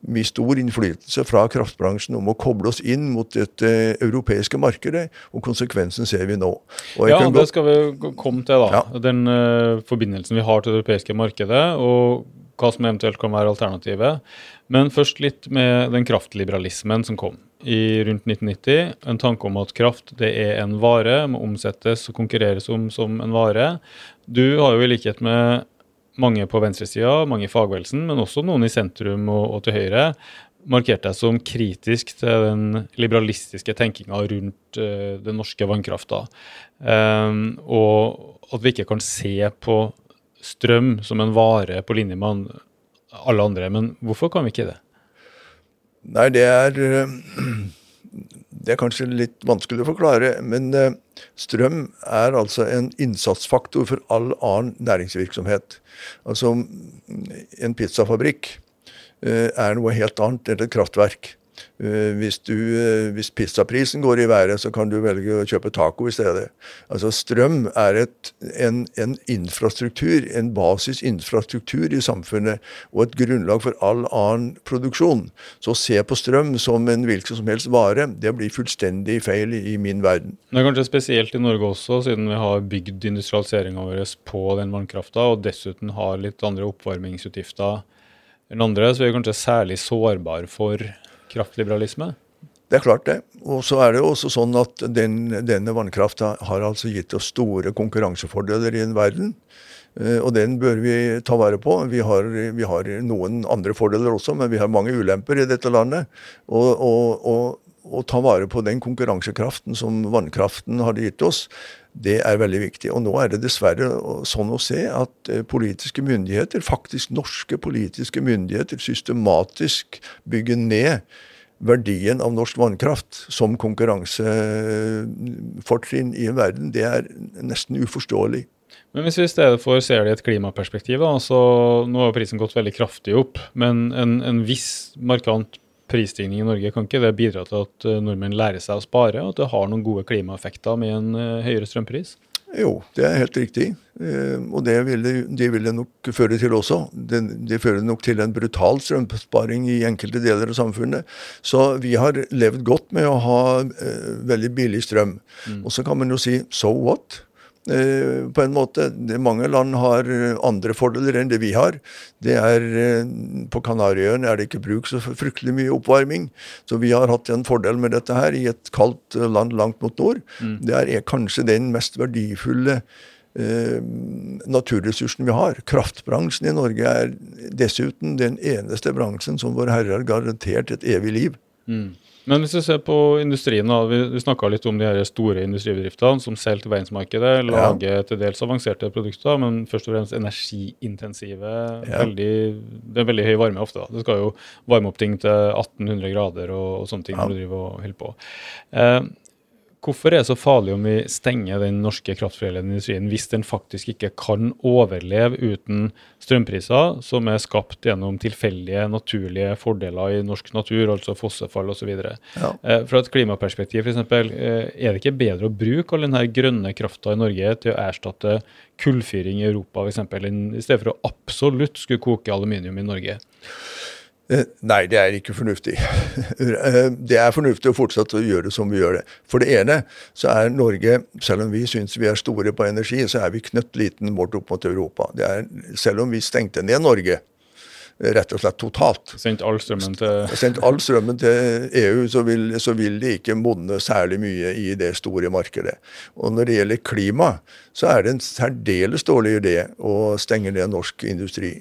med stor innflytelse fra kraftbransjen om å koble oss inn mot dette europeiske markedet, og konsekvensen ser vi nå.
ja, det skal vi komme til, da. Ja. Den uh, forbindelsen vi har til det europeiske markedet, og hva som eventuelt kan være alternativet. Men først litt med den kraftliberalismen som kom i rundt 1990. En tanke om at kraft det er en vare, må omsettes og konkurreres om som en vare. Du har jo i likhet med mange på venstresida, mange i fagbevegelsen, men også noen i sentrum og, og til høyre, markert deg som kritisk til den liberalistiske tenkinga rundt uh, den norske vannkrafta. Um, og at vi ikke kan se på strøm som en vare på linje med alle andre. Men hvorfor kan vi ikke det?
Nei, det er eh, Det er kanskje litt vanskelig å forklare. Men eh, strøm er altså en innsatsfaktor for all annen næringsvirksomhet. Altså en pizzafabrikk eh, er noe helt annet enn et kraftverk. Eh, hvis, du, eh, hvis, pizzaprisen går i været, så kan du velge å kjøpe taco i stedet. Altså Strøm er et, en, en, infrastruktur, en basisinfrastruktur i samfunnet, og et grunnlag for all annen produksjon. Så å se på strøm som en hvilken som helst vare, det blir fullstendig feil i, min verden.
Det er kanskje spesielt i Norge også, siden vi har bygd industrialiseringa vår på den vannkrafta, og dessuten har litt andre oppvarmingsutgifter enn andre, så er vi kanskje særlig sårbare for kraftliberalisme?
Det er klart det. Og så er det jo også sånn at den, denne vannkrafta har altså gitt oss store konkurransefordeler i en verden. Uh, og den bør vi ta vare på. Vi har, vi har, noen andre fordeler også, men vi har mange ulemper i dette landet. Og, og, og, og ta vare på den konkurransekraften som vannkraften hadde gitt oss, det er veldig viktig. Og nå er det dessverre sånn å se at eh, politiske myndigheter, faktisk norske politiske myndigheter, systematisk bygger ned verdien av norsk vannkraft som konkurransefortrinn i verden, det er nesten uforståelig.
Men hvis vi i stedet for ser det i et klimaperspektiv, da, så nå har prisen gått veldig kraftig opp, men en, en viss markant prisstigning i Norge, kan ikke det bidra til at eh, nordmenn lærer seg å spare, og at det har noen gode klimaeffekter med en eh, høyere strømpris?
Jo, det er helt riktig. Eh, og det vil det, det, vil det nok føre til også. Det, det, fører nok til en brutal strømsparing i enkelte deler av samfunnet. Så vi har levd godt med å ha veldig billig strøm. Mm. Og så kan man jo si so what? Eh, på en måte. Mange land har andre fordeler enn det vi har. Det er, På Kanariøyene er det ikke bruk så fryktelig mye oppvarming. Så vi har hatt en fordel med dette her i et kaldt land langt mot nord. Mm. Det er kanskje den mest verdifulle eh, naturressursen vi har. Kraftbransjen i Norge er dessuten den eneste bransjen som Vår Herre har garantert et evig liv.
Mm. Men hvis vi ser på industrien, da, vi, vi snakka litt om de her store industribedriftene som selger til verdensmarkedet, lager ja. til dels avanserte produkter, men først og fremst energiintensive. Ja. Veldig, det er veldig høy varme ofte. da. Det skal jo varme opp ting til 1800 grader og, og sånne ting ja. når du driver og holder på. Eh, Hvorfor er det så farlig om vi stenger den norske kraftforedlende industrien hvis den faktisk ikke kan overleve uten strømpriser som er skapt gjennom tilfeldige, naturlige fordeler i norsk natur, altså fossefall osv.? Ja. Eh, fra et klimaperspektiv f.eks., eh, er det ikke bedre å bruke all denne grønne krafta i Norge til å erstatte kullfyring i Europa f.eks., i stedet for å absolutt skulle koke aluminium i Norge?
Eh, nei, det er ikke fornuftig. Eh, det er fornuftig å fortsette å gjøre det som vi gjør det. For det ene så er Norge, selv om vi syns vi er store på energi, så er vi knøttliten målt opp mot Europa. Er, selv om vi stengte ned Norge, rett og slett totalt.
Sendt all strømmen til
Sendt all strømmen til EU, så vil, så vil de ikke modne særlig mye i det store markedet. Og når det gjelder klima, så er det en særdeles dårlig idé å stenge ned norsk industri.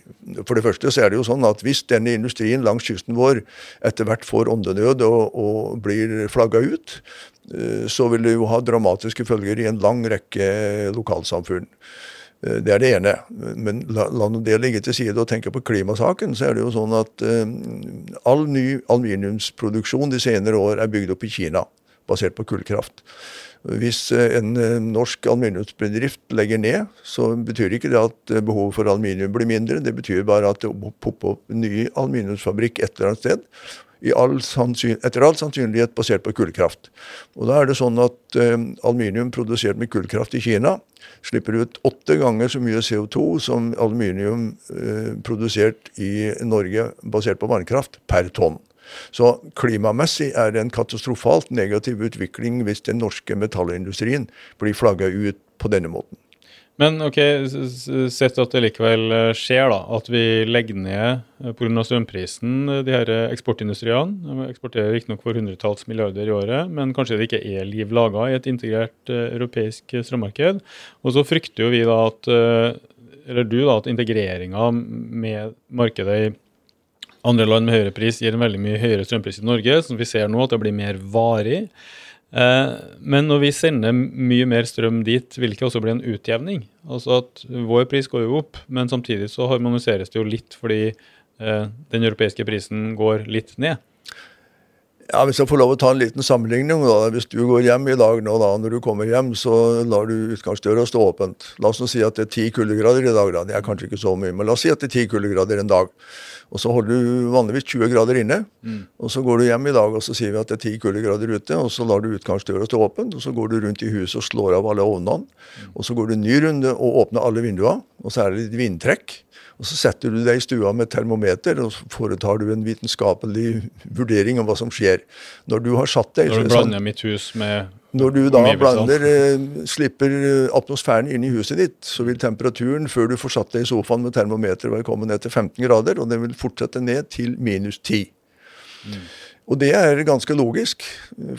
For det første så er det jo sånn at hvis denne industrien langs kysten vår etter hvert får åndenød og, og blir flagga ut, eh, så vil det jo ha dramatiske følger i en lang rekke lokalsamfunn. Eh, det er det ene. Men la, la det ligge til side og tenke på klimasaken, så er det jo sånn at uh, all ny aluminiumsproduksjon de senere år er bygd opp i Kina, basert på kullkraft. Hvis uh, en norsk aluminiumsbedrift legger ned, så betyr ikke det at behovet for aluminium blir mindre. Det betyr bare at det popper opp en ny aluminiumsfabrikk et eller annet sted all etter all sannsynlighet basert på kullkraft. Og Da er det sånn at eh, aluminium produsert med kullkraft i Kina slipper ut åtte ganger så mye CO2 som aluminium eh, produsert i Norge basert på vannkraft per tonn. Så klimamessig er det en katastrofalt negativ utvikling hvis den norske metallindustrien blir flagga ut på denne måten.
Men ok, sett at det likevel eh, skjer, da, at vi legger ned eh, pga. strømprisen de her eksportindustriene. Eksporterer riktignok for hundretalls milliarder i året, men kanskje det ikke er liv laga i et integrert europeisk strømmarked. Og så frykter jo vi da at eller du da, at integreringa med markedet i andre land med høyere pris gir en veldig mye høyere strømpris i Norge, som vi ser nå at det blir mer varig. Eh, men når vi sender mye mer strøm dit, vil det ikke også bli en utjevning? Altså at vår pris går jo opp, men samtidig så harmoniseres det jo litt fordi eh, den europeiske prisen går litt ned.
Ja, Hvis jeg får lov å ta en liten sammenligning. da, Hvis du går hjem i dag nå da, når du kommer hjem, så lar du utgangsdøra stå åpent. La oss nå si at det er ti kuldegrader i dag. da, Det er kanskje ikke så mye, men la oss si at det er ti kuldegrader en dag. Og så holder du vanligvis 20 grader inne. Mm. Og så går du hjem i dag og så sier vi at det er 10 kuldegrader ute. Og så lar du utgangsdøra stå åpen, og så går du rundt i huset og slår av alle ovnene. Mm. Og så går du en ny runde og åpner alle vinduene, og så er det litt vindtrekk. Og så setter du deg i stua med termometer, og så foretar du en vitenskapelig vurdering av hva som skjer. Når du har satt deg
Når du blander sånn, mitt hus med
når du da blander, eh, slipper eh, atmosfæren inn i huset ditt, så vil temperaturen før du får satt deg i sofaen med termometer, være kommet ned til 15 grader, og den vil fortsette ned til minus 10. Mm. Og det er ganske logisk,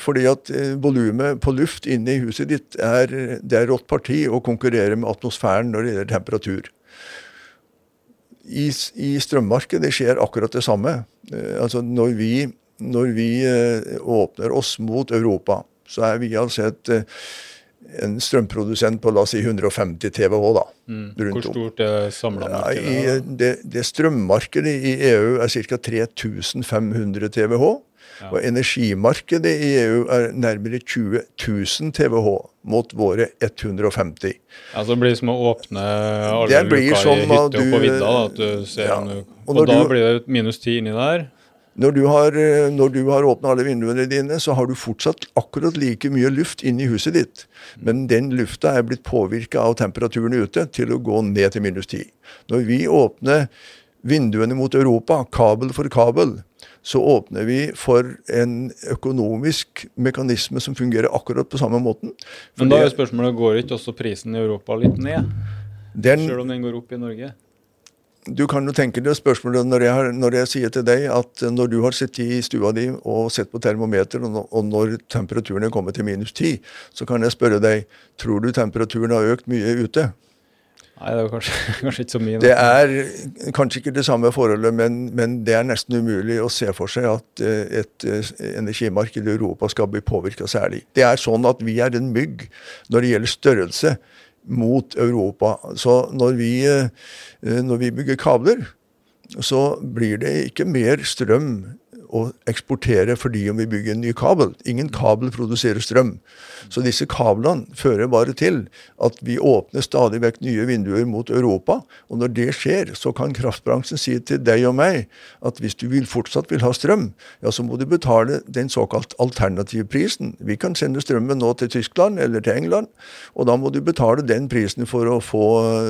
fordi at eh, volumet på luft inne i huset ditt er, det er rått parti å konkurrere med atmosfæren når det gjelder temperatur. I, i strømmarkedet skjer akkurat det samme. Altså når vi, når vi åpner oss mot Europa, så er vi altså et, eh, en strømprodusent på la oss si 150 TWh. da.
Mm. Hvor stort er samla markedet?
Ja, det, det, strømmarkedet i EU er ca. 3500 TWh. Og energimarkedet i EU er nærmere 20 000 TWh mot våre 150.
Ja, Så det blir som å åpne alle luka i hytta på vidda? da, at du ser ja. Og, og da du, blir det minus 10 inni der?
Når du har, eh, når har åpna alle vinduene dine, så har du fortsatt akkurat like mye luft inni huset ditt. Men den lufta er blitt påvirka av temperaturen ute til å gå ned til minus 10. Når vi åpner vinduene mot Europa, kabel for kabel, så åpner vi for en økonomisk mekanisme som fungerer akkurat på samme måten.
Men da er spørsmålet, går ikke også prisen i Europa litt ned? Den, Selv om den går opp i Norge?
du kan jo tenke deg spørsmålet når jeg, når jeg, sier til deg at når du har sittet i stua di og sett på termometer, og når temperaturen er kommet til minus 10, så kan jeg spørre deg tror du temperaturen har økt mye ute?
Nei, det er kanskje, kanskje ikke så mye.
Det er kanskje ikke det samme forholdet, men, men, det er nesten umulig å se for seg at eh, et eh, energimarked i Europa skal bli påvirka særlig. Det er sånn at vi er en mygg når det gjelder størrelse mot Europa. Så når vi, eh, når vi bygger kabler, så blir det ikke mer strøm å eksportere fordi om vi bygger en ny kabel. Ingen kabel produserer strøm. Så disse kablene fører bare til at vi åpner stadig vekk nye vinduer mot Europa. Og når det skjer, så kan kraftbransjen si til deg og meg at hvis du vil, fortsatt vil ha strøm, ja, så må du betale den såkalt alternative prisen. Vi kan sende strømmen nå til Tyskland eller til England, og da må du betale den prisen for å få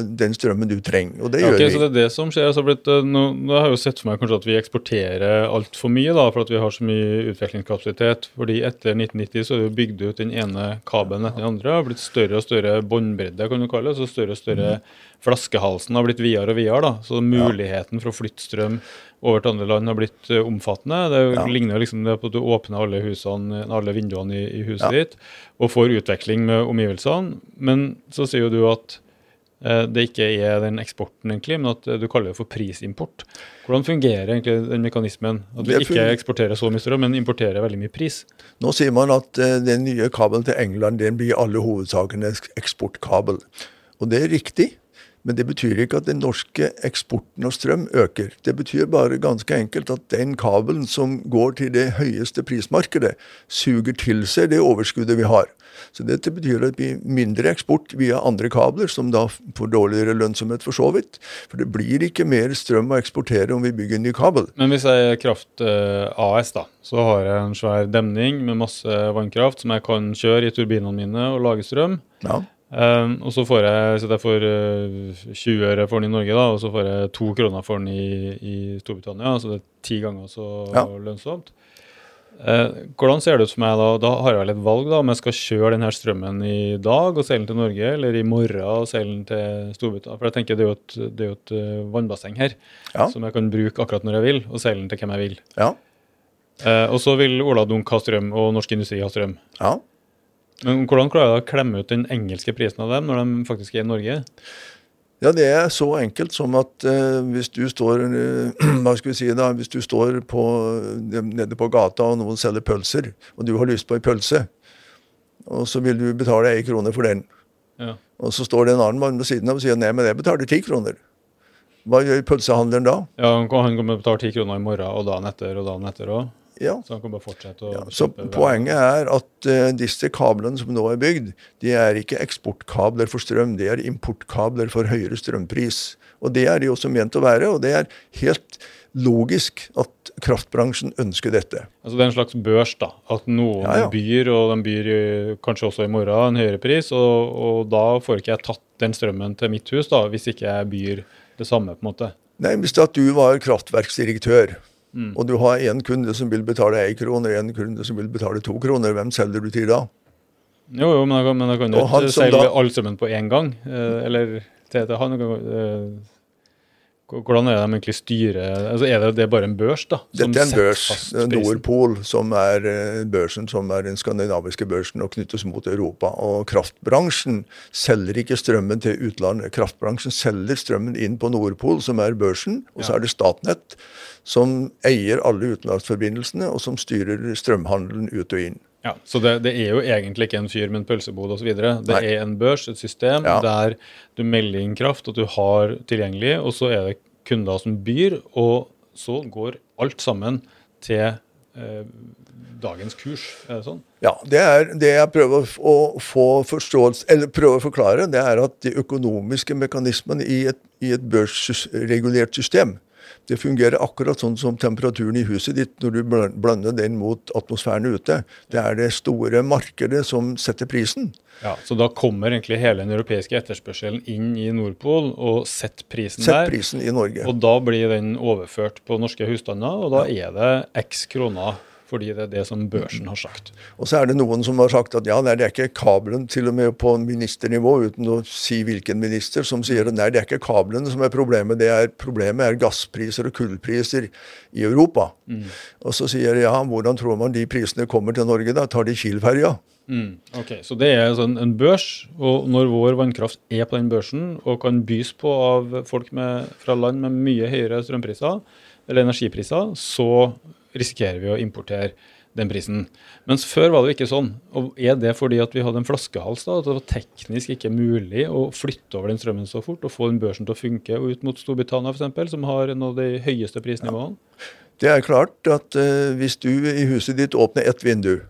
den strømmen du trenger. Og det gjør
okay, vi. Så det er det som skjer. Altså, blitt, eh, nå, nå har jeg jo sett for meg kanskje at vi eksporterer altfor mye da, for at vi har så mye utviklingskapasitet. fordi etter 1990 så er det jo bygd ut den ene kabelen etter den andre. har blitt større og større båndbredde, kan du kalle det. Så større og større mm. Flaskehalsen har blitt videre og videre. da, Så muligheten for å flytte strøm over til andre land har blitt uh, omfattende. Det ja. ligner liksom det på at du åpner alle, husene, alle vinduene i, i huset ja. ditt og får utveksling med omgivelsene. Men så sier jo du at Eh, det ikke er den eksporten, egentlig, men at du kaller det for prisimport. Hvordan fungerer egentlig den mekanismen? At vi ikke eksporterer så mye strøm, men importerer veldig mye pris?
Nå sier man at eh, den nye kabelen til England den blir i alle hovedsakene eksportkabel. Og det er riktig. Men det betyr ikke at den norske eksporten av strøm øker. Det betyr bare ganske enkelt at den kabelen som går til det høyeste prismarkedet, suger til seg det overskuddet vi har. Så dette betyr at blir mindre eksport via andre kabler, som da får dårligere lønnsomhet for så vidt. For det blir ikke mer strøm å eksportere om vi bygger en ny kabel.
Men hvis jeg er Kraft eh, AS, da, så har jeg en svær demning med masse vannkraft som jeg kan kjøre i turbinene mine og lage strøm. Ja. Um, og så får jeg, så jeg får uh, 20 øre for den i Norge, da, og så får jeg to kroner for den i, i Storbritannia. Så det er ti ganger så ja. lønnsomt. Uh, hvordan ser det ut for meg da? Da har jeg vel et valg, da, om jeg skal kjøre denne strømmen i dag og seile den til Norge, eller i morgen og seile den til Storbritannia. For jeg tenker det er jo et, det er jo et uh, vannbasseng her
Ja.
som jeg kan bruke akkurat når jeg vil, og seile den til hvem jeg vil.
Ja.
Eh, og så vil Ola Dunk ha strøm, og Norsk Industri ha strøm.
ja.
Men hvordan klarer du å klemme ut den engelske prisen av dem når de faktisk er i Norge?
Ja, det er så enkelt som at eh, hvis du står eh, hva skal vi si da, hvis du står på, eh, nede på gata og noen selger pølser, og du har lyst på ei pølse, og så vil du betale ei krone for den,
Ja.
og så står det en annen mann ved siden av og sier nei, men jeg betaler ti kroner. Hva gjør pølsehandleren da?
Ja, Han han kommer til å betale ti kroner i morgen og dagen etter og dagen etter òg.
Ja,
Så han kan bare fortsette å
Ja, så Poenget er at uh, disse kablene som nå er bygd, de er ikke eksportkabler for strøm, de er importkabler for høyere strømpris. Og Det er de også ment å være, og det er helt logisk at kraftbransjen ønsker dette.
Altså Det er en slags børs, da. At noen
Ja, ja.
byr, og de byr kanskje også i morgen, en høyere pris. Og, og da får ikke jeg tatt den strømmen til mitt hus, da, hvis ikke jeg byr det samme, på en måte.
Nei, Hvis at du var kraftverksdirektør,
Mm.
og du har én kunde som vil betale én krone, og én kunde som vil betale to kroner, hvem selger du til da?
Jo, jo, men da, kan, men da kan jo ikke selge
da-
sammen på én gang. Eh, eller til, til han. Eh, hvordan er det de egentlig styrer altså Er det, det er bare en børs, da? som
Dette er en børs? Nordpol, som er eh, børsen som er den skandinaviske børsen og knyttes mot Europa. Og kraftbransjen selger ikke strømmen til utlandet. Kraftbransjen selger strømmen inn på Nordpol, som er børsen. Og så er det Statnett, som eier alle utenlandsforbindelsene, og som styrer strømhandelen ut og inn.
Ja, Så det, det er jo egentlig ikke en fyr med en pølsebod osv. Det
Nei.
er en børs, et system,
Ja.
der du melder inn kraft at du har tilgjengelig, og så er det kunder som byr, og så går alt sammen til eh, dagens kurs. Er det sånn?
Ja, det er det jeg prøver å få forståelse, eller prøver å forklare, det er at de økonomiske mekanismene i et, i et børsregulert system, det fungerer akkurat sånn som temperaturen i huset ditt når du blander den mot atmosfæren ute. Det er det store markedet som setter prisen.
Ja, Så da kommer egentlig hele den europeiske etterspørselen inn i Nordpol og setter prisen
Sett
der.
prisen i Norge.
Og da blir den overført på norske husstander, og da er det x kroner. Fordi det er det som børsen har sagt.
Og så er det noen som har sagt at ja, nei, det er ikke kabelen, til og med på ministernivå, uten å si hvilken minister, som sier at nei, det er ikke kablene som er problemet, det er problemet er gasspriser og kullpriser i Europa. Og så sier jeg ja, hvordan tror man de prisene kommer til Norge da? Tar de Kiel-ferja?
Mm, ok, Så det er sånn en børs, og når vår vannkraft er på den børsen og kan bys på av folk med, fra land med mye høyere strømpriser eller energipriser, så risikerer vi å importere den prisen. Mens før var det jo ikke sånn. Og Er det fordi at vi hadde en flaskehals? da, At det var teknisk ikke mulig å flytte over den strømmen så fort og få den børsen til å funke ut mot Storbritannia f.eks., som har en av de høyeste prisnivåene?
Det er klart at uh, hvis du i huset ditt åpner ett vindu,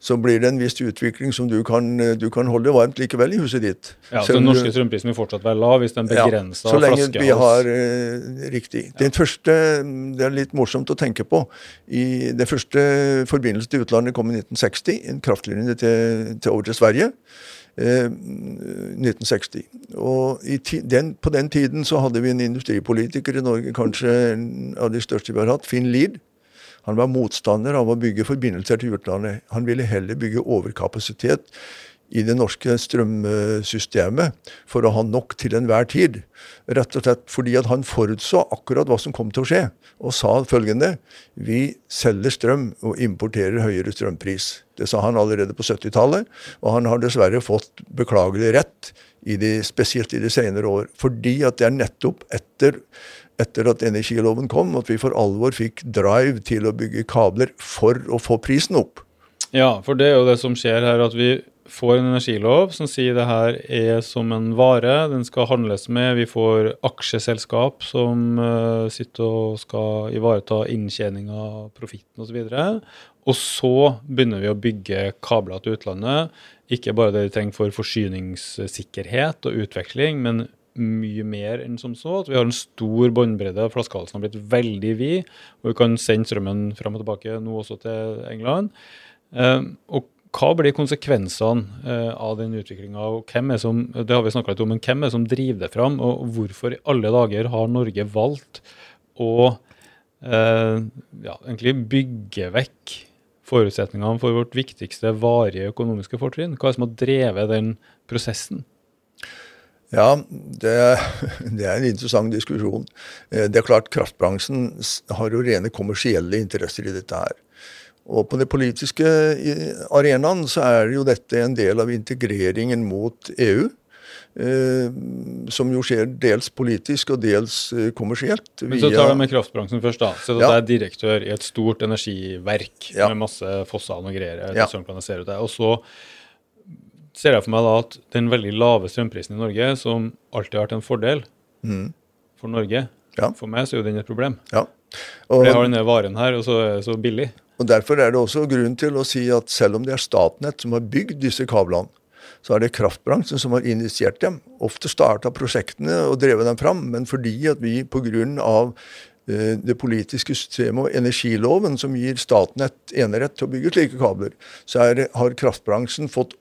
så blir det en viss utvikling som du kan, eh, du kan holde varmt likevel i huset ditt.
Ja, så Den norske strømprisen vil fortsatt være lav hvis den
Ja,
begrenser
så lenge vi har eh, Riktig. Den første, Det er litt morsomt å tenke på. I Det første forbindelsen til utlandet kom i 1960. En kraftlinje til, til over til Sverige. Eh, 1960. Og i ti, den, på den tiden så hadde vi en industripolitiker i Norge, kanskje en av de største vi har hatt, Finn Lied. Han var motstander av å bygge forbindelser til utlandet. Han ville heller bygge overkapasitet i det norske strømsystemet for å ha nok til enhver tid. Rett og slett fordi at han forutså akkurat hva som kom til å skje, og sa følgende Vi selger strøm og importerer høyere strømpris. Det sa han allerede på 70-tallet, og han har dessverre fått beklagelig rett, i de, spesielt i de senere år. Fordi at det er nettopp etter etter at energiloven kom, at vi for alvor fikk drive til å bygge kabler for å få prisen opp.
Ja, for det er jo det som skjer her, at vi får en energilov som sier det her er som en vare, den skal handles med. Vi får aksjeselskap som uh, sitter og skal ivareta inntjeninga, profitten osv. Og så begynner vi å bygge kabler til utlandet. Ikke bare det vi trenger for forsyningssikkerhet og utveksling, men mye mer enn som så. At vi har en stor båndbredde. Flaskehalsen har blitt veldig vid. Og vi kan sende strømmen fram og tilbake nå også til England. Eh, og hva blir konsekvensene eh, av den utviklinga? Det har vi snakka litt om, men hvem er det som driver det fram? Og hvorfor i alle dager har Norge valgt å eh, ja, egentlig bygge vekk forutsetningene for vårt viktigste varige økonomiske fortrinn? Hva er det som har drevet den prosessen?
Ja, det, det, er en interessant diskusjon. Eh, det er klart Kraftbransjen har jo rene kommersielle interesser i dette her. Og på den politiske arenaen så er jo dette en del av integreringen mot EU. Eh, som jo skjer dels politisk og dels eh, kommersielt.
Men så tar vi med kraftbransjen først, da. Så ja. det er direktør i et stort energiverk ja. med masse Fossan og greier. Ja. Ut det. Og så ser jeg for meg da at den veldig lave strømprisen i Norge, som alltid har vært en fordel mm. for Norge ja. For meg så er jo den et problem. Ja. Og, for jeg har denne varen her, og så er det så billig.
Og Derfor er det også grunn til å si at selv om det er Statnett som har bygd disse kablene, så er det kraftbransjen som har initiert dem. Ofte starta prosjektene og drevet dem fram, men fordi at vi pga. Eh, det politiske systemet og energiloven som gir Statnett enerett til å bygge slike kabler, så er, har kraftbransjen fått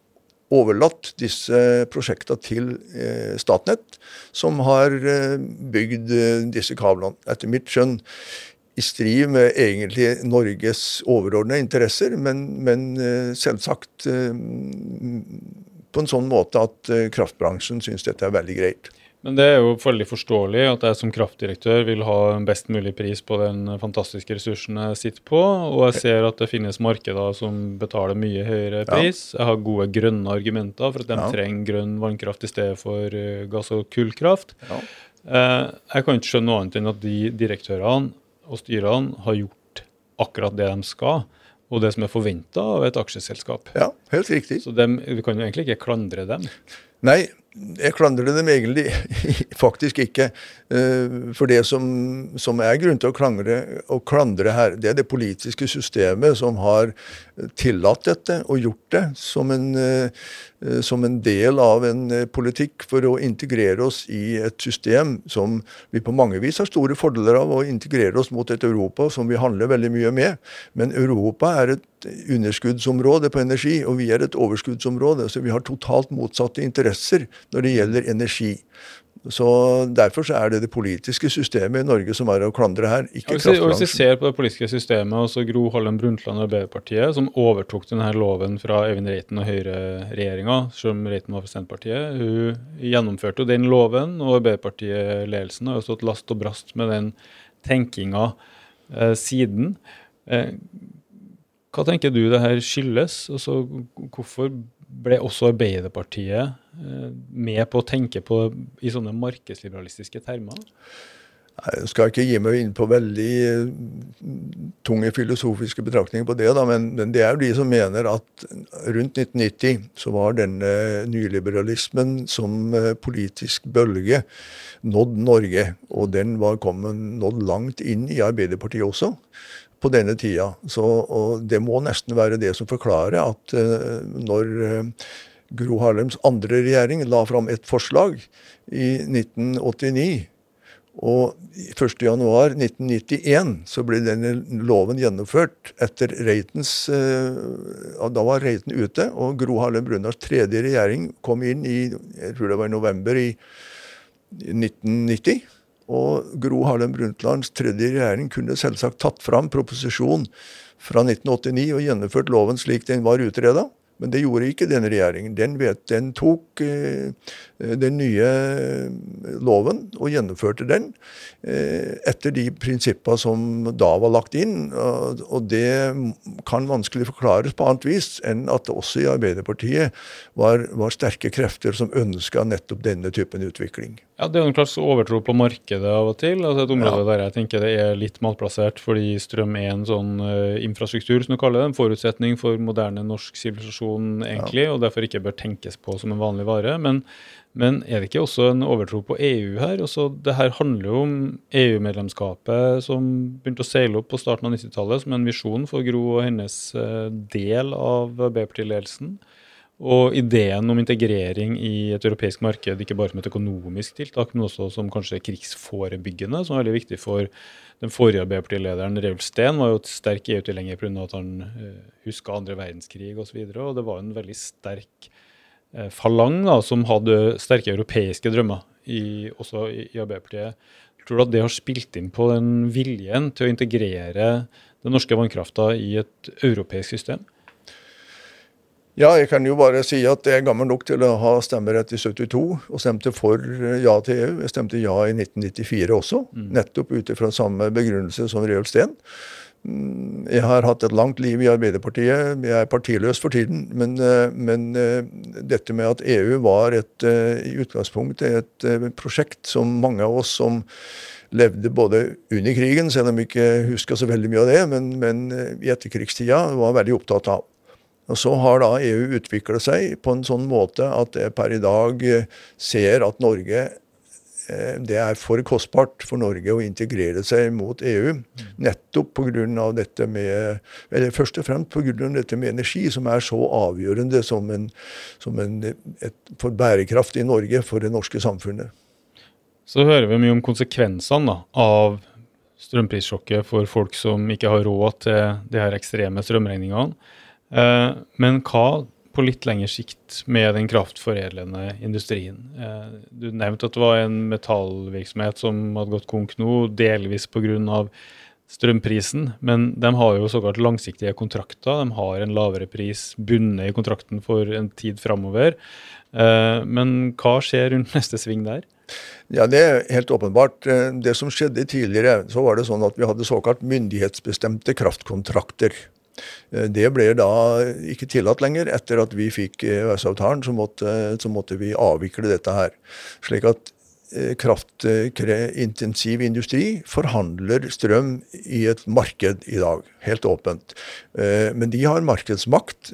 overlatt disse prosjektene til eh, Statnett, som har eh, bygd eh, disse kablene. Etter mitt skjønn i strid med egentlig Norges overordnede interesser, men, men eh, selvsagt på en sånn måte at kraftbransjen syns dette er veldig greit.
Men det er jo veldig forståelig at jeg som kraftdirektør vil ha en best mulig pris på den fantastiske ressursen jeg sitter på, og jeg ser at det finnes markeder som betaler mye høyere pris. Ja. Jeg har gode grønne argumenter for at de ja. trenger grønn vannkraft i stedet for eh, gass- og kullkraft. Ja. Eh, jeg kan ikke skjønne noe annet enn at de direktørene og styrene har gjort akkurat det de skal og det som er forventa av et aksjeselskap.
Ja, helt riktig.
Så dem, du kan jo egentlig ikke klandre dem.
Nei, jeg klandrer dem egentlig faktisk ikke. Eh, for det som, som er grunn til å klandre, å klandre, her, det er det politiske systemet som har tillatt dette og gjort det som en, eh, som en del av en eh, politikk for å integrere oss i et system som vi på mange vis har store fordeler av å integrere oss mot et Europa som vi handler veldig mye med. Men Europa er et underskuddsområde på energi, og vi er et overskuddsområde. Så vi har totalt motsatte interesser når det gjelder energi. Så Derfor så er det det politiske systemet i Norge som er å klandre her, ikke kraftbransjen.
Hvis vi ser på det politiske systemet, også Gro Harlem Brundtland og Arbeiderpartiet, som overtok denne loven fra Eivind Reiten og Høyre-regjeringa, selv om Reiten var for Senterpartiet, hun gjennomførte jo den loven, og Arbeiderpartiet-ledelsen har jo stått last og brast med den tenkinga eh, siden. Eh, hva tenker du det her skyldes? Altså, hvorfor ble også Arbeiderpartiet med på å tenke på i sånne markedsliberalistiske termer?
Jeg skal ikke gi meg inn på veldig eh, tunge filosofiske betraktninger på det, da, men, men, det er jo de som mener at rundt 1990 så var denne nyliberalismen som eh, politisk bølge nådd Norge. Og den var kommet nådd langt inn i Arbeiderpartiet også på denne tida. Så, og det må nesten være det som forklarer at når Gro Harlems andre regjering la fram et forslag i 1989 og 1.1.1991 så ble denne loven gjennomført etter Reitens uh, Da var Reiten ute, og Gro Harlem Brundtlands tredje regjering kom inn i jeg tror det var i november i 1990. Og Gro Harlem Brundtlands tredje regjering kunne selvsagt tatt fram proposisjon fra 1989 og gjennomført loven slik den var utreda. Men det gjorde ikke denne regjeringen. Den, vet, den tok eh, den nye loven og gjennomførte den eh, etter de prinsipper som da var lagt inn. Og, og, det kan vanskelig forklares på annet vis enn at det også i Arbeiderpartiet var, var sterke krefter som ønska nettopp denne typen utvikling.
Ja, Det er en slags overtro på markedet av og til. altså Et område ja. der jeg tenker det er litt malplassert fordi strøm er en sånn uh, infrastruktur, som du kaller det, en forutsetning for moderne norsk sivilisasjon, egentlig, ja. og derfor ikke bør tenkes på som en vanlig vare. Men, men er det ikke også en overtro på EU her? Også, det her handler jo om EU-medlemskapet som begynte å seile opp på starten av 90-tallet som en visjon for Gro og hennes uh, del av B-partiledelsen. Og ideen om integrering i et europeisk marked, ikke bare som et økonomisk tiltak, men også som kanskje krigsforebyggende, som er veldig viktig for den forrige Arbeiderpartilederen, Reulf Steen, var jo et sterk EU-tilhenger pga. at han eh, huska andre verdenskrig osv. Og, så videre, og det var en veldig sterk uh, falang da, som hadde sterke europeiske drømmer, i, også i, i Arbeiderpartiet. Tror du at det har spilt inn på den viljen til å integrere den norske vannkrafta i et europeisk system?
Ja, jeg kan jo bare si at jeg er gammel nok til å ha stemmerett i 72 og stemte for ja til EU. Jeg stemte ja i 1994 også, mm. nettopp ut ifra samme begrunnelse som Reulf Steen. Mm, jeg har hatt et langt liv i Arbeiderpartiet. Jeg er partiløs for tiden. Men, eh, men eh, dette med at EU var et, eh, i utgangspunktet et prosjekt som mange av oss som levde både under krigen, selv om vi ikke huska så veldig mye av det, men, men i etterkrigstida var veldig opptatt av. Og Så har da EU utvikla seg på en sånn måte at jeg per i dag eh, ser at Norge eh, det er for kostbart for Norge å integrere seg mot EU. Nettopp pga. dette med eller først og fremst pga. dette med energi, som er så avgjørende som en, som en, et, for bærekraft i Norge, for det norske samfunnet.
Så hører vi mye om konsekvensene da, av strømprissjokket for folk som ikke har råd til de her ekstreme strømregningene. Eh, men hva på litt lengre sikt med den kraftforedlende industrien? Eh, du nevnte at det var en metallvirksomhet som hadde gått konk nå, delvis pga. strømprisen, men de har jo såkalt langsiktige kontrakter. De har en lavere pris bundet i kontrakten for en tid framover. Eh, men hva skjer rundt neste sving der?
Ja, Det er helt åpenbart. Det som skjedde tidligere, så var det sånn at vi hadde såkalt myndighetsbestemte kraftkontrakter. Eh, det ble da ikke tillatt lenger. Etter at vi fikk EØS-avtalen, så, så, måtte vi avvikle dette her. Slik at Eh, kraftintensiv industri forhandler strøm i et marked i dag, helt åpent. Eh, men de har markedsmakt,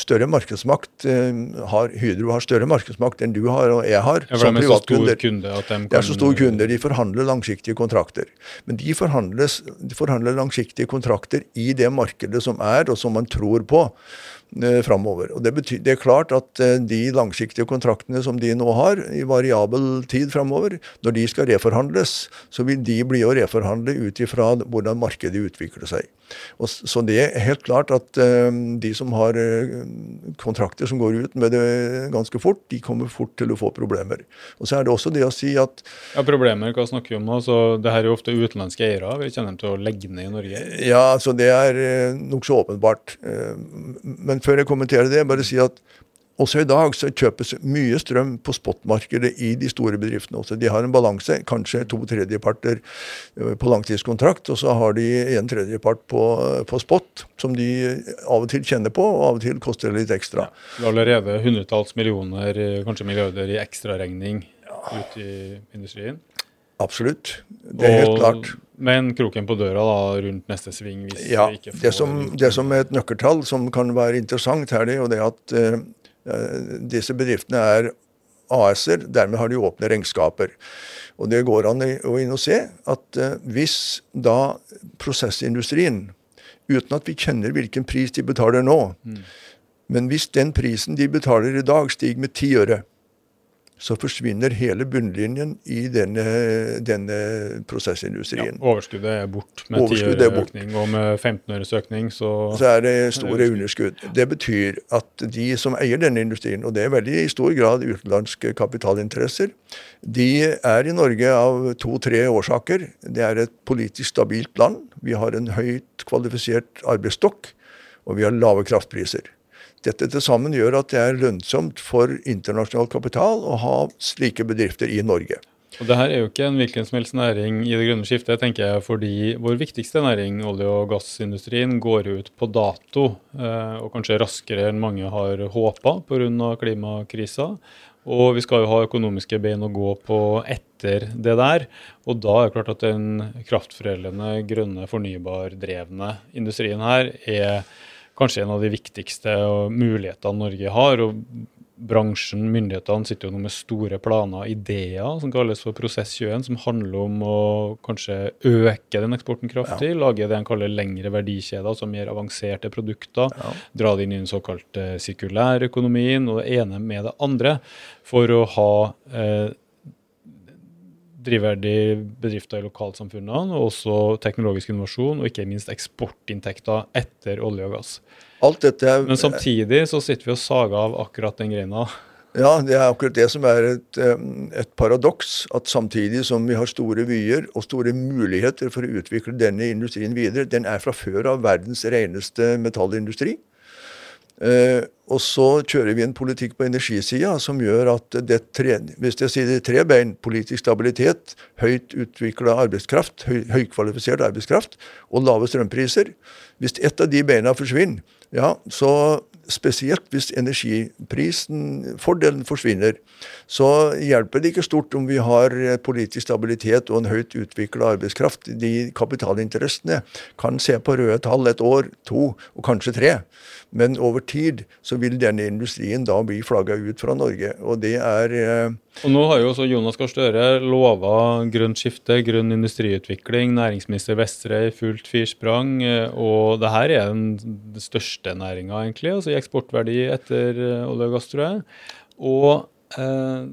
større markedsmakt. Eh, har, Hydro har større markedsmakt enn du har og jeg har
ja, som privatkunder. Kunde kan...
Det er så store kunder. De forhandler langsiktige kontrakter. Men de, de forhandler langsiktige kontrakter i det markedet som er, og som man tror på eh, framover. Og det, betyr, det, er klart at eh, de langsiktige kontraktene som de nå har, i variabel tid framover, når de skal reforhandles, så vil de bli å reforhandle ut ifra hvordan markedet utvikler seg. Og, så det er helt klart at uh, de som har kontrakter som går ut med det ganske fort, de kommer fort til å få problemer. Og så er det også det å si at
Ja, Problemer, hva snakker vi om nå? Så det her er jo ofte utenlandske eiere. Vi kjenner dem til å legge ned i Norge?
Ja, så det er nokså åpenbart. Uh, men før jeg kommenterer det, bare si at også i dag så kjøpes mye strøm på spotmarkedet i de store bedriftene. Også. De har en balanse, kanskje to tredjeparter eh, på langtidskontrakt, og så har de en tredjepart på, på spot, som de av og til kjenner på, og av og til koster litt ekstra.
Ja, det er allerede hundretalls millioner, kanskje milliarder i ekstraregning ja. ute i industrien?
Absolutt. Det er og, helt klart.
Men kroken på døra da, rundt neste sving hvis
ja, vi ikke får det som, det som er et nøkkeltall som kan være interessant her, det er jo det at uh, disse bedriftene er AS-er, dermed har de åpne regnskaper. Og det går an å inn og se at uh, hvis da prosessindustrien, uten at vi kjenner hvilken pris de betaler nå, mm. men hvis den prisen de betaler i dag stiger med ti øre, så forsvinner hele bunnlinjen i denne, denne prosessindustrien.
Ja, overskuddet er bort med 10 økning, og med 15 øres økning så
Så er det store underskudd. Det betyr at de som eier denne industrien, og det er veldig i stor grad utenlandske kapitalinteresser, de er i Norge av to-tre årsaker. Det er et politisk stabilt land. Vi har en høyt kvalifisert arbeidsstokk, og vi har lave kraftpriser. Dette til sammen gjør at det er lønnsomt for internasjonal kapital å ha slike bedrifter i Norge.
Og det her er jo ikke en hvilken som helst næring i det grønne skiftet, tenker jeg, fordi vår viktigste næring, olje- og gassindustrien, går ut på dato, eh, og kanskje raskere enn mange har håpa pga. klimakrisa. Og vi skal jo ha økonomiske bein å gå på etter det der. Og da er det klart at den kraftforedlende, grønne, fornybardrevne industrien her er kanskje en av de viktigste mulighetene Norge har. og Bransjen, myndighetene, sitter jo nå med store planer, og ideer, som kalles for Prosess 21, som handler om å kanskje øke den eksporten kraftig, ja. lage det en kaller lengre verdikjeder, altså mer avanserte produkter. Ja. Dra det inn i den såkalte sirkulærøkonomien og det ene med det andre, for å ha eh, drivverdige bedrifter i lokalsamfunnene, og også teknologisk innovasjon, og ikke minst eksportinntekter etter olje og gass.
Alt dette
er, Men samtidig så sitter vi og sager av akkurat den greina.
Ja, det er akkurat det som er et, et, paradoks. At samtidig som vi har store vyer og store muligheter for å utvikle denne industrien videre, den er fra før av verdens reneste metallindustri. Eh, og så kjører vi en politikk på energisida som gjør at det tre, hvis jeg sier det tre bein, politisk stabilitet, høyt utvikla arbeidskraft, høy, høykvalifisert arbeidskraft og lave strømpriser Hvis ett av de beina forsvinner, ja, så spesielt hvis energiprisen, fordelen forsvinner, så hjelper det ikke stort om vi har politisk stabilitet og en høyt utvikla arbeidskraft. De kapitalinteressene kan se på røde tall et år, to og kanskje tre. Men over tid så vil denne industrien da bli flagga ut fra Norge. Og det er eh,
Og nå har jo også Jonas Gahr Støre lova grønt skifte, grønn industriutvikling. Næringsminister Vestre i fullt firsprang. Eh, og det her er den største næringa, egentlig, altså i eksportverdi etter eh, olje og gass, tror jeg. Og eh,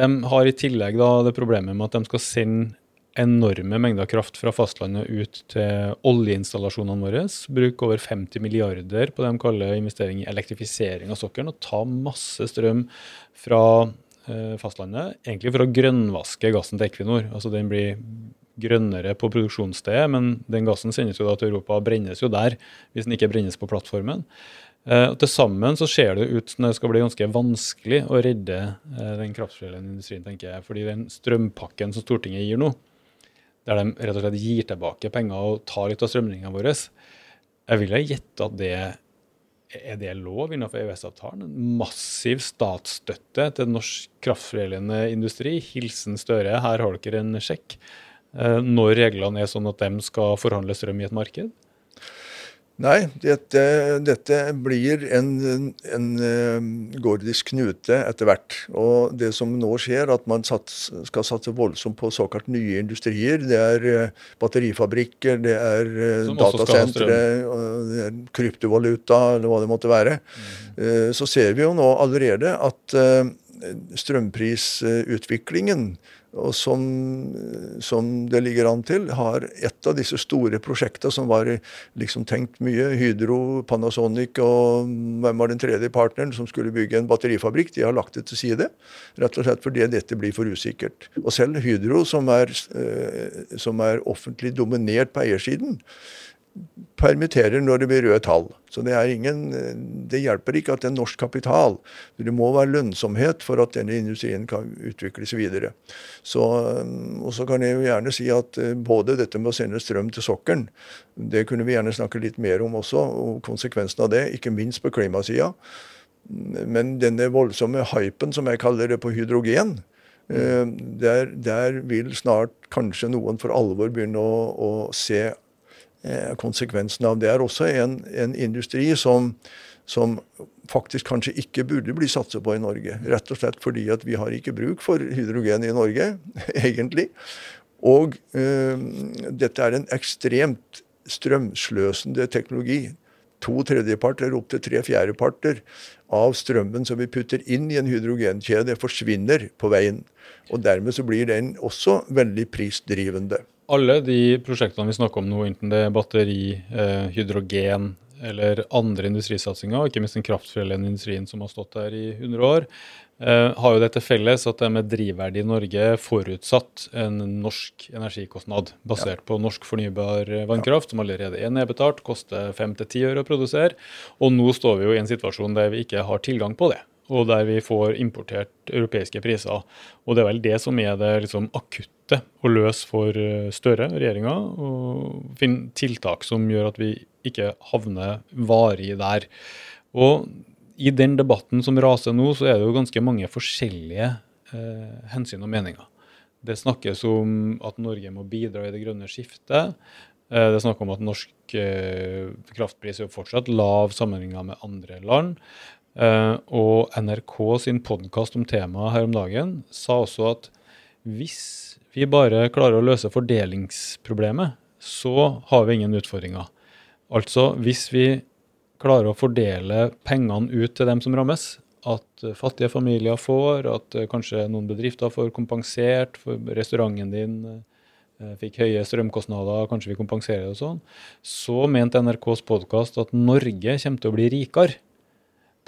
de har i tillegg da det problemet med at de skal sende enorme mengder kraft fra fastlandet ut til oljeinstallasjonene våre. Bruke over 50 milliarder på det de kaller investering i elektrifisering av sokkelen. Og ta masse strøm fra eh, fastlandet, egentlig for å grønnvaske gassen til Equinor. Altså Den blir grønnere på produksjonsstedet, men den gassen sendes jo da til Europa og brennes jo der, hvis den ikke brennes på plattformen. Uh, til sammen så ser det ut som det skal bli ganske vanskelig å redde uh, den kraftforedlende industrien, tenker jeg. Fordi den strømpakken som Stortinget gir nå, der de rett og slett gir tilbake penger og tar litt av strømlinga vår. Jeg vil gjette at det er det lov innenfor EØS-avtalen? Massiv statsstøtte til norsk kraftforedlende industri. Hilsen Støre, her har dere en sjekk. Eh, når reglene er sånn at de skal forhandle strøm i et marked?
Nei, dette, dette blir en, en, en gordisk knute etter hvert. Og det som nå skjer, at man sats, skal satse voldsomt på såkalt nye industrier. Det er eh, batterifabrikker, det er eh, datasentre, det er kryptovaluta, eller hva det måtte være. Mm. Så ser vi jo nå allerede at strømprisutviklingen og som, som, det ligger an til, har et av disse store prosjektene som var liksom tenkt mye. Hydro, Panasonic og hvem var den tredje partneren som skulle bygge en batterifabrikk? De har lagt det til side, rett og slett fordi dette blir for usikkert. Og selv Hydro, som er, eh, som er offentlig dominert på eiersiden, permitterer når det blir røde tall. Så det, ingen, det, hjelper ikke at det er norsk kapital. Det må være lønnsomhet for at denne industrien kan utvikles videre. Så, og så kan jeg jo gjerne si at eh, både dette med å sende strøm til sokkelen, det kunne vi gjerne snakke litt mer om også, og konsekvensen av det, ikke minst på klimasida. Men denne voldsomme hypen, som jeg kaller det, på hydrogen, eh, der, der vil snart kanskje noen for alvor begynne å, å se konsekvensen av det er også en, en industri som, som, faktisk kanskje ikke burde bli satset på i Norge. Rett og slett fordi at vi har ikke bruk for hydrogen i Norge, egentlig. Og øh, dette er en ekstremt strømsløsende teknologi. To tredjeparter, opptil tre fjerdeparter av strømmen som vi putter inn i en hydrogenkjede, forsvinner på veien. Og dermed så blir den også veldig prisdrivende
alle de prosjektene vi snakker om nå, enten det er batteri, eh, hydrogen eller andre industrisatsinger, ikke minst den kraftforedlende industrien som har stått der i 100 år, eh, har jo det til felles at det med drivverdi i Norge forutsatt en norsk energikostnad basert ja. på norsk fornybar vannkraft, som allerede er nedbetalt, koster 5-10 øre å produsere. Og nå står vi jo i en situasjon der vi ikke har tilgang på det og der vi får importert europeiske priser. Og det er vel det som er det liksom akutte lette å løse for Støre og regjeringa, og finne tiltak som gjør at vi ikke havner varig der. Og i den debatten som raser nå, så er det jo ganske mange forskjellige eh, hensyn og meninger. Det snakkes om at Norge må bidra i det grønne skiftet. Eh, det er snakk om at norsk eh, kraftpris er fortsatt lav sammenlignet med andre land. Eh, og NRK sin podkast om temaet her om dagen sa også at hvis vi bare klarer å løse fordelingsproblemet, så har vi ingen utfordringer. Altså hvis vi klarer å fordele pengene ut til dem som rammes, at fattige familier får, at kanskje noen bedrifter får kompensert, for restauranten din eh, fikk høye strømkostnader, kanskje vi kompenserer det og sånn, så mente NRKs podkast at Norge kommer til å bli rikere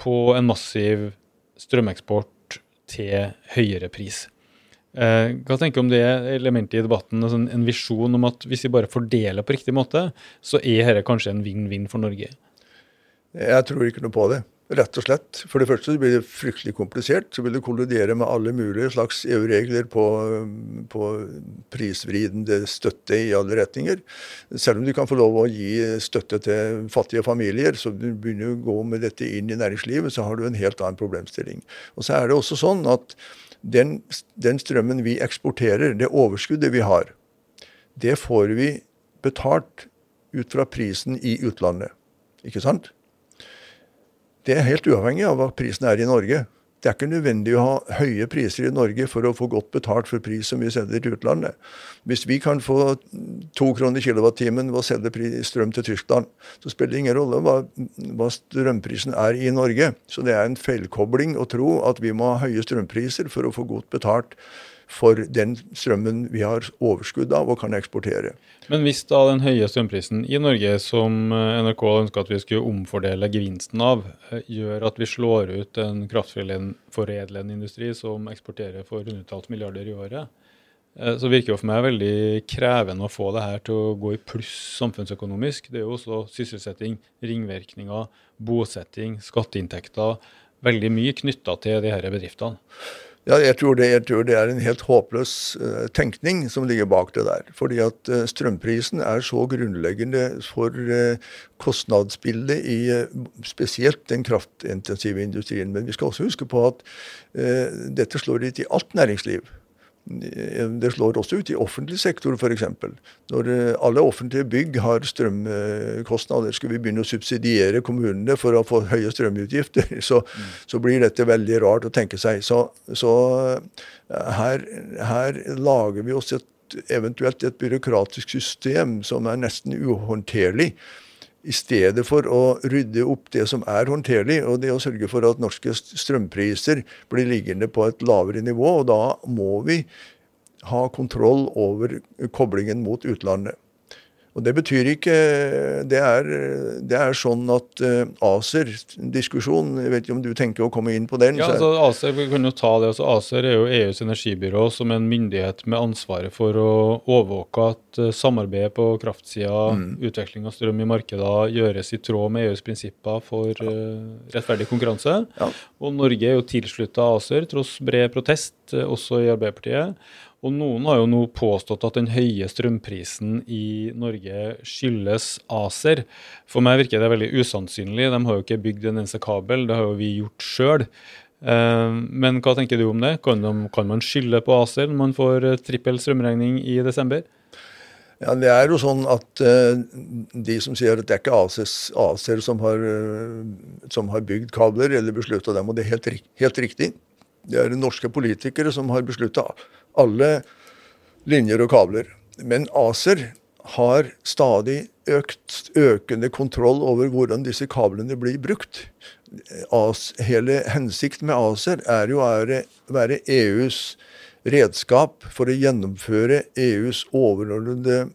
på en massiv strømeksport til høyere pris. Eh, hva tenker du om det elementet i debatten, altså en visjon om at hvis vi bare fordeler på riktig måte, så er dette kanskje en vinn-vinn for Norge?
Jeg tror ikke noe på det. Rett og slett. For det første så blir det fryktelig komplisert. Så vil det kollidere med alle mulige slags EU-regler på, på prisvridende støtte i alle retninger. Selv om du kan få lov å gi støtte til fattige familier, så du begynner å gå med dette inn i næringslivet, så har du en helt annen problemstilling. Og så er det også sånn at den, den strømmen vi eksporterer, det overskuddet vi har, det får vi betalt ut fra prisen i utlandet. Ikke sant? Det er helt uavhengig av hva prisen er i Norge. Det er ikke nødvendig å ha høye priser i Norge for å få godt betalt for pris som vi selger til utlandet. Hvis vi kan få to kroner kilowattimen ved å selge strøm til Tyskland, så spiller det ingen rolle hva, hva, strømprisen er i Norge. Så det er en feilkobling å tro at vi må ha høye strømpriser for å få godt betalt for den strømmen vi har overskudd av og kan eksportere.
Men hvis da den høye strømprisen i Norge, som eh, NRK ønska at vi skulle omfordele gevinsten av, eh, gjør at vi slår ut en kraftforedlende industri som eksporterer for hundretalls milliarder i året, eh, så virker det for meg veldig krevende å få det her til å gå i pluss samfunnsøkonomisk. Det er jo også sysselsetting, ringvirkninger, bosetting, skatteinntekter. Veldig mye knytta til de disse bedriftene.
Ja, jeg tror, det, jeg tror, det, er en helt håpløs uh, tenkning som ligger bak det der. Fordi at uh, strømprisen er så grunnleggende for uh, kostnadsbildet i spesielt den kraftintensive industrien. Men vi skal også huske på at dette slår ut i alt næringsliv. Det slår også ut i offentlig sektor, f.eks. Når eh, alle offentlige bygg har strømkostnader, skal vi begynne å subsidiere kommunene for å få høye strømutgifter, så, mm. så blir dette veldig rart å tenke seg. Så, så eh, her, her, lager vi oss et, eventuelt et byråkratisk system som er nesten uhåndterlig i stedet for å rydde opp det som er håndterlig, og det å sørge for at norske strømpriser blir liggende på et lavere nivå. Og da må vi ha kontroll over koblingen mot utlandet. Og Det betyr ikke Det er, det er sånn at uh, ACER-diskusjon Jeg vet ikke om du tenker å komme inn på den?
Ja, altså ACER, vi kan jo ta det. Altså, ACER er jo EUs energibyrå som en myndighet med ansvaret for å overvåke at uh, samarbeidet på kraftsida, mm. utveksling av strøm i markeder, gjøres i tråd med EUs prinsipper for uh, rettferdig konkurranse. Ja. Og Norge er jo tilslutta ACER, tross bred protest, også i Arbeiderpartiet. Og noen har jo nå påstått at den høye strømprisen i Norge skyldes ACER. For meg virker det veldig usannsynlig. De har jo ikke bygd en eneste kabel, det har jo vi gjort sjøl. Eh, men hva tenker du om det? Kan, de, kan man skylde på ACER når man får eh, trippel strømregning i desember?
Ja, Det er jo sånn at uh, de som sier at det er ikke ACER som har, uh, som har bygd kabler eller beslutta dem, og det er helt, helt, riktig. Det er norske politikere som har beslutta alle linjer og kabler. Men ACER har stadig økt, økende kontroll over hvordan disse kablene blir brukt. Hele hensikten med ACER er jo å være EUs redskap for å gjennomføre EUs overordnede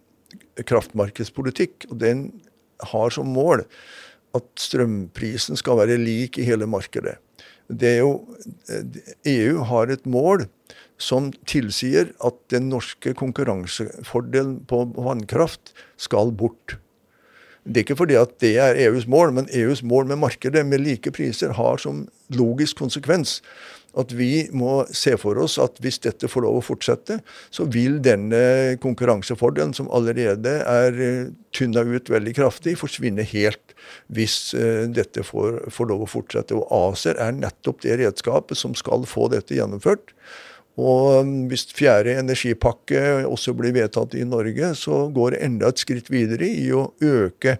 kraftmarkedspolitikk. Og den har som mål at strømprisen skal være lik i hele markedet. Det jo, EU har et mål som tilsier at den norske konkurransefordelen på vannkraft skal bort. Det er ikke fordi at det er EUs mål, men EUs mål med markedet med like priser har som logisk konsekvens at vi må se for oss at hvis dette får lov å fortsette, så vil denne konkurransefordelen, som allerede er eh, tynna ut veldig kraftig, forsvinne helt hvis eh, dette får, får lov å fortsette. Og ACER er nettopp det redskapet som skal få dette gjennomført. Og um, hvis fjerde energipakke også blir vedtatt i Norge, så går det enda et skritt videre i å øke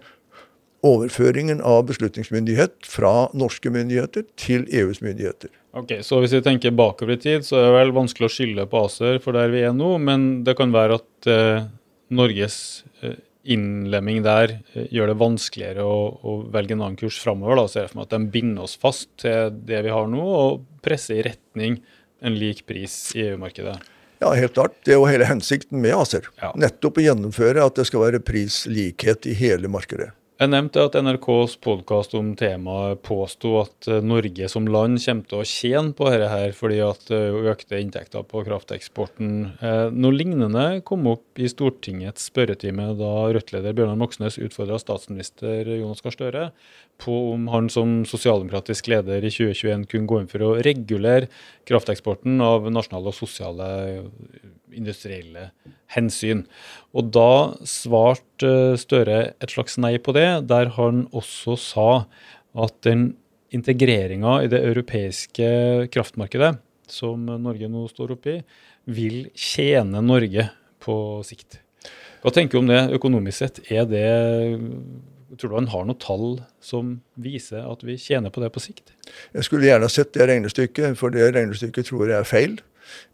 overføringen av beslutningsmyndighet fra norske myndigheter til EUs myndigheter.
Ok, Så hvis vi tenker bakover i tid, så er det vel vanskelig å skylde på ACER for der vi er nå, men det kan være at eh, Norges eh, innlemming der eh, gjør det vanskeligere å, å, velge en annen kurs framover. er jeg for meg at de binder oss fast til det vi har nå, og presser i retning en lik pris i EU-markedet?
Ja, helt klart. Det er jo hele hensikten med ACER. Ja. Nettopp å gjennomføre at det skal være prislikhet i hele markedet.
Jeg nevnte at NRKs podkast om temaet påsto at eh, Norge som land kommer til å tjene på dette her, fordi at eh, økte inntekter på krafteksporten. Eh, noe lignende kom opp i Stortingets spørretime da Rødt-leder Bjørnar Moxnes utfordra statsminister Jonas Gahr Støre på om han som sosialdemokratisk leder i 2021 kunne gå inn for å regulere krafteksporten av nasjonale og sosiale industrielle hensyn. Og da svarte Støre et slags nei på det, der han også sa at den integreringa i det europeiske kraftmarkedet som Norge nå står oppi, vil tjene Norge på sikt. Hva tenker du om det økonomisk sett? Er det Tror du han har noen tall som viser at vi tjener på det på sikt?
Jeg skulle gjerne sett det regnestykket, for det regnestykket tror jeg er feil.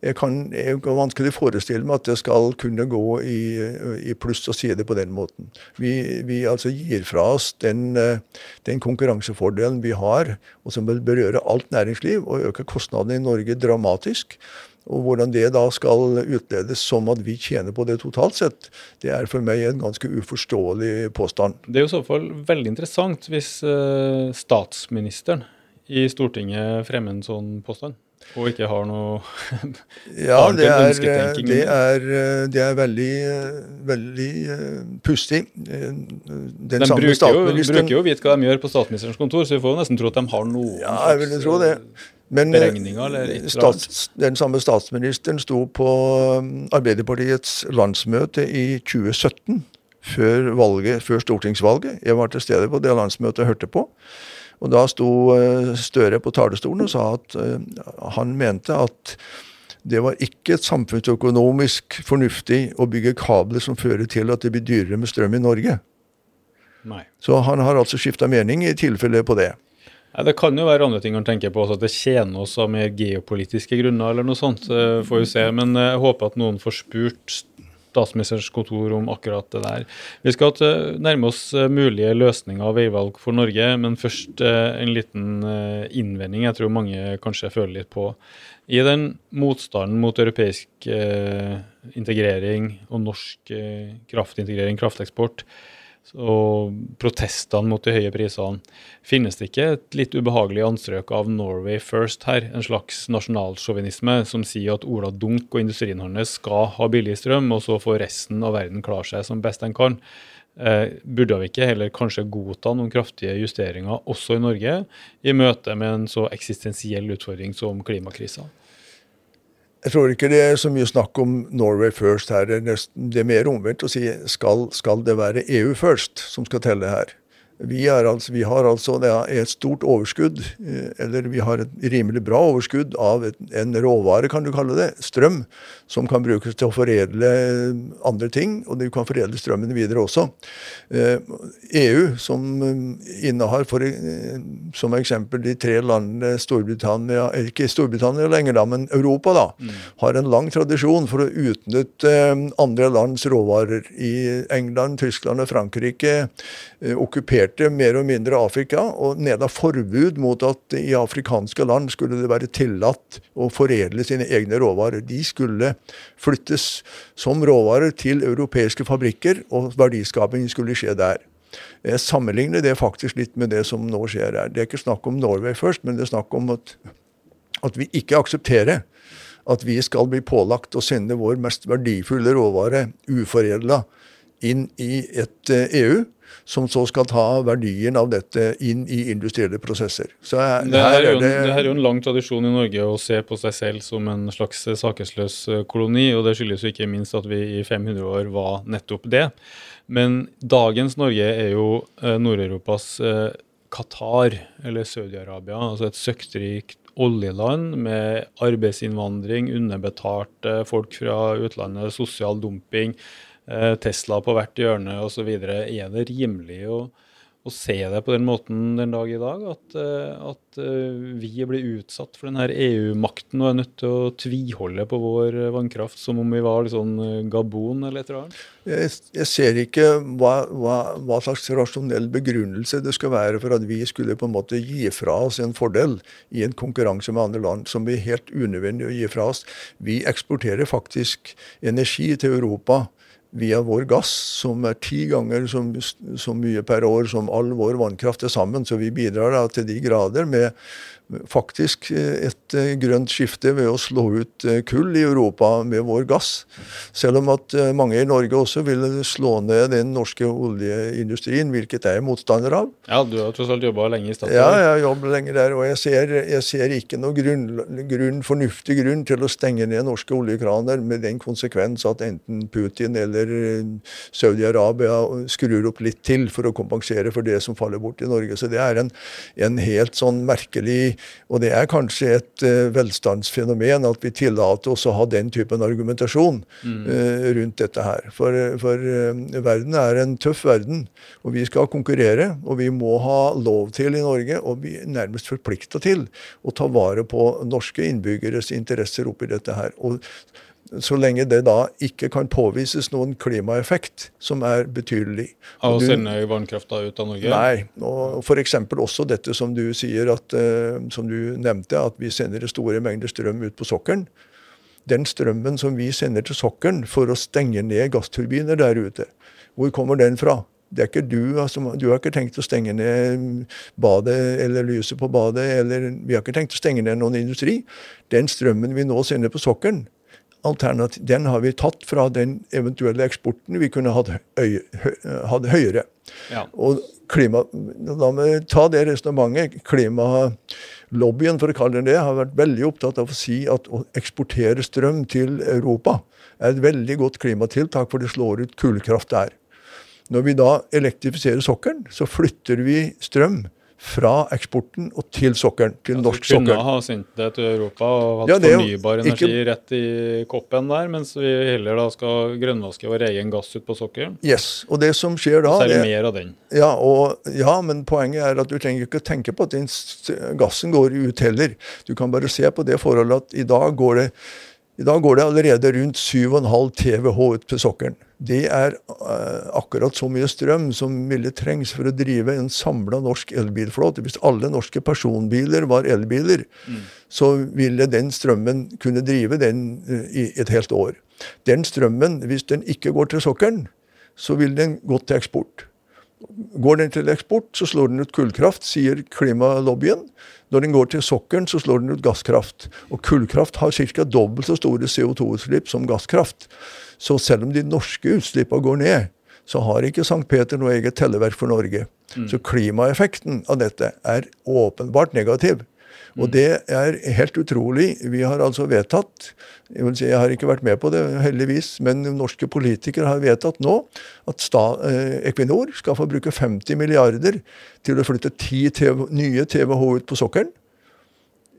Jeg kan jeg vanskelig forestille meg at det skal kunne gå i, i pluss si det på den måten. Vi, vi altså gir fra oss den, den, konkurransefordelen vi har, og som vil berøre alt næringsliv, og øke kostnadene i Norge dramatisk. Og hvordan det da skal utledes som at vi tjener på det totalt sett, det er for meg en ganske uforståelig påstand.
Det er jo i så fall veldig interessant hvis uh, statsministeren i Stortinget fremmer en sånn påstand. Og ikke har noe
Ja, det er, det, er, det er, veldig, veldig pustig. pussig.
Den de bruker jo, bruker jo å vite hva de gjør på statsministerens kontor, så vi får jo nesten tro at de har noe
Ja, jeg ville tro det. Men eh, stats, den samme statsministeren sto på um, Arbeiderpartiets landsmøte i 2017, før, valget, før stortingsvalget. Jeg var til stede på det landsmøtet og hørte på. Og da sto eh, Støre på talerstolen og sa at uh, han mente at det var ikke et samfunnsøkonomisk fornuftig å bygge kabler som fører til at det blir dyrere med strøm i Norge.
Nei.
Så han har altså skifta mening i tilfelle på det.
Det kan jo være andre ting å tenke på, at det tjener oss av mer geopolitiske grunner eller noe sånt. får vi se. Men jeg håper at noen får spurt statsministerens kontor om akkurat det der. Vi skal nærme oss eh, mulige løsninger av veivalg for Norge, men først eh, en liten eh, innvending jeg tror mange kanskje føler litt på. I den motstanden mot europeisk integrering og norsk kraftintegrering, krafteksport, og protestene mot de høye prisene. Finnes det ikke et litt ubehagelig anstrøk av Norway First her? En slags nasjonalsjåvinisme som sier at Ola Dunk og industrien hans skal ha billig strøm, og så får resten av verden klare seg som best den kan. Eh, burde vi ikke heller kanskje godta noen kraftige justeringer også i Norge, i møte med en så eksistensiell utfordring som klimakrisa?
Jeg tror ikke det er så mye snakk om Norway first her. Det er, det er mer omvendt å si skal, skal det være EU first som skal telle her. Vi, altså, vi, har altså et stort overskudd, eh, eller vi har et rimelig bra overskudd av et, en råvare, kan du kalle det, strøm, som kan brukes til å foredle andre ting, og du kan foredle strømmen videre også. EU, eh, e som eh, innehar for, som eksempel de tre landene Storbritannia Ikke Storbritannia lenger, da, men Europa, da, mm. har en lang tradisjon for å utnytte andre lands råvarer. I England, Tyskland og Frankrike okkuperte okkuperte mer og mindre Afrika og neda forbud mot at i afrikanske land skulle det være tillatt å foredle sine egne råvarer. De skulle flyttes som råvarer til europeiske fabrikker, og verdiskapingen skulle skje der. Jeg sammenligner det faktisk litt med det som nå skjer her. Det er ikke snakk om Norway først, men det er snakk om at, at vi ikke aksepterer at vi skal bli pålagt å sende vår mest verdifulle råvare uforedla inn i et EU som så skal ta verdien av dette inn i industrielle prosesser.
Er, det, er jo, det, her er jo en lang tradisjon i Norge å se på seg selv som en slags sakesløs eh, koloni, og det skyldes jo ikke minst at vi i 500 år var nettopp det. Men dagens Norge er jo eh, Nord-Europas eh, Qatar, eller Saudi-Arabia, altså et søkkrikt oljeland med arbeidsinnvandring, underbetalte folk fra utlandet, sosial dumping Eh, Tesla på hvert hjørne osv. Er det rimelig å, å, se det på den måten den dag i dag? At, eh, at eh, vi blir utsatt for denne EU-makten og er nødt til å tviholde på vår vannkraft som om vi var sånn Gabon eller et eller annet?
Jeg, jeg ser ikke hva, hva, hva, slags rasjonell begrunnelse det skal være for at vi skulle på en måte gi fra oss en fordel i en konkurranse med andre land som blir helt unødvendig å gi fra oss. Vi eksporterer faktisk energi til Europa via vår gass, som er ti ganger så, så mye per år som all vår vannkraft til sammen. Så vi bidrar da til de grader med faktisk eh, et eh, grønt skifte ved å slå ut eh, kull i Europa med vår gass. Selv om at mange i Norge også vil slå ned den norske oljeindustrien, hvilket jeg er motstander av.
Ja, Du har tross alt jobba lenge i Statoil?
Ja, jeg har jobbet lenge der. Og jeg ser, jeg ser ikke noen grunn, grunn, fornuftig grunn til å stenge ned norske oljekraner med den konsekvens at enten Putin eller Saudi-Arabia skrur opp litt til for å kompensere for det som faller bort i Norge. Så det er en, en helt sånn merkelig og det er kanskje et uh, velstandsfenomen at vi tillater oss å ha den typen argumentasjon mm. uh, rundt dette her. For, for uh, verden er en tøff verden, og vi skal konkurrere. Og vi må ha lov til i Norge, og vi er nærmest forplikta til, å ta vare på norske innbyggeres interesser oppi dette her. Og så lenge det da ikke kan påvises noen klimaeffekt som er betydelig.
Av å sende vannkrafta ut av Norge?
Nei. og F.eks. også dette som du sier, at, uh, som du nevnte, at vi sender store mengder strøm ut på sokkelen. Den strømmen som vi sender til sokkelen for å stenge ned gassturbiner der ute, hvor kommer den fra? Det er ikke du, altså, du har ikke tenkt å stenge ned badet eller lyset på badet, eller vi har ikke tenkt å stenge ned noen industri. Den strømmen vi nå sender på sokkelen, den har vi tatt fra den eventuelle eksporten vi kunne hatt, høy, hatt høyere. Ja. Og klima, Da må vi ta det resonnementet. Klimalobbyen for å kalle den det, har vært veldig opptatt av å si at å eksportere strøm til Europa er et veldig godt klimatiltak, for det slår ut kullkraft der. Når vi da elektrifiserer sokkelen, så flytter vi strøm fra eksporten og til sokkelen. Til
ja,
norsk sokkel.
Vi kunne ha sendt det til Europa og hatt ja, fornybar energi ikke... rett i koppen der, mens vi heller da skal grønnvaske vår egen gass ut på sokkelen.
Yes, og det som skjer da...
Selge mer av den.
Ja, og, ja, men poenget er at du trenger ikke tenke på at den gassen går ut heller. Du kan bare se på det forholdet at i dag går det i dag går det allerede rundt 7,5 TWh ut på sokkelen. Det er uh, akkurat så mye strøm som ville trengs for å drive en samla norsk elbilflåte. Hvis alle norske personbiler var elbiler, mm. så ville den strømmen kunne drive den uh, i et helt år. Den strømmen, hvis den ikke går til sokkelen, så vil den gå til eksport. Går den til eksport, så slår den ut kullkraft, sier klimalobbyen. Når den går til sokkelen, så slår den ut gasskraft. Og kullkraft har ca. dobbelt så store CO2-utslipp som gasskraft. Så selv om de norske utslippene går ned, så har ikke St. Peter noe eget telleverk for Norge. Mm. Så klimaeffekten av dette er åpenbart negativ. Og det er helt utrolig. Vi har altså vedtatt Jeg vil si, jeg har ikke vært med på det, heldigvis, men norske politikere har vedtatt nå at sta, eh, Equinor skal få bruke 50 milliarder til å flytte 10 TV, nye TWh ut på sokkelen.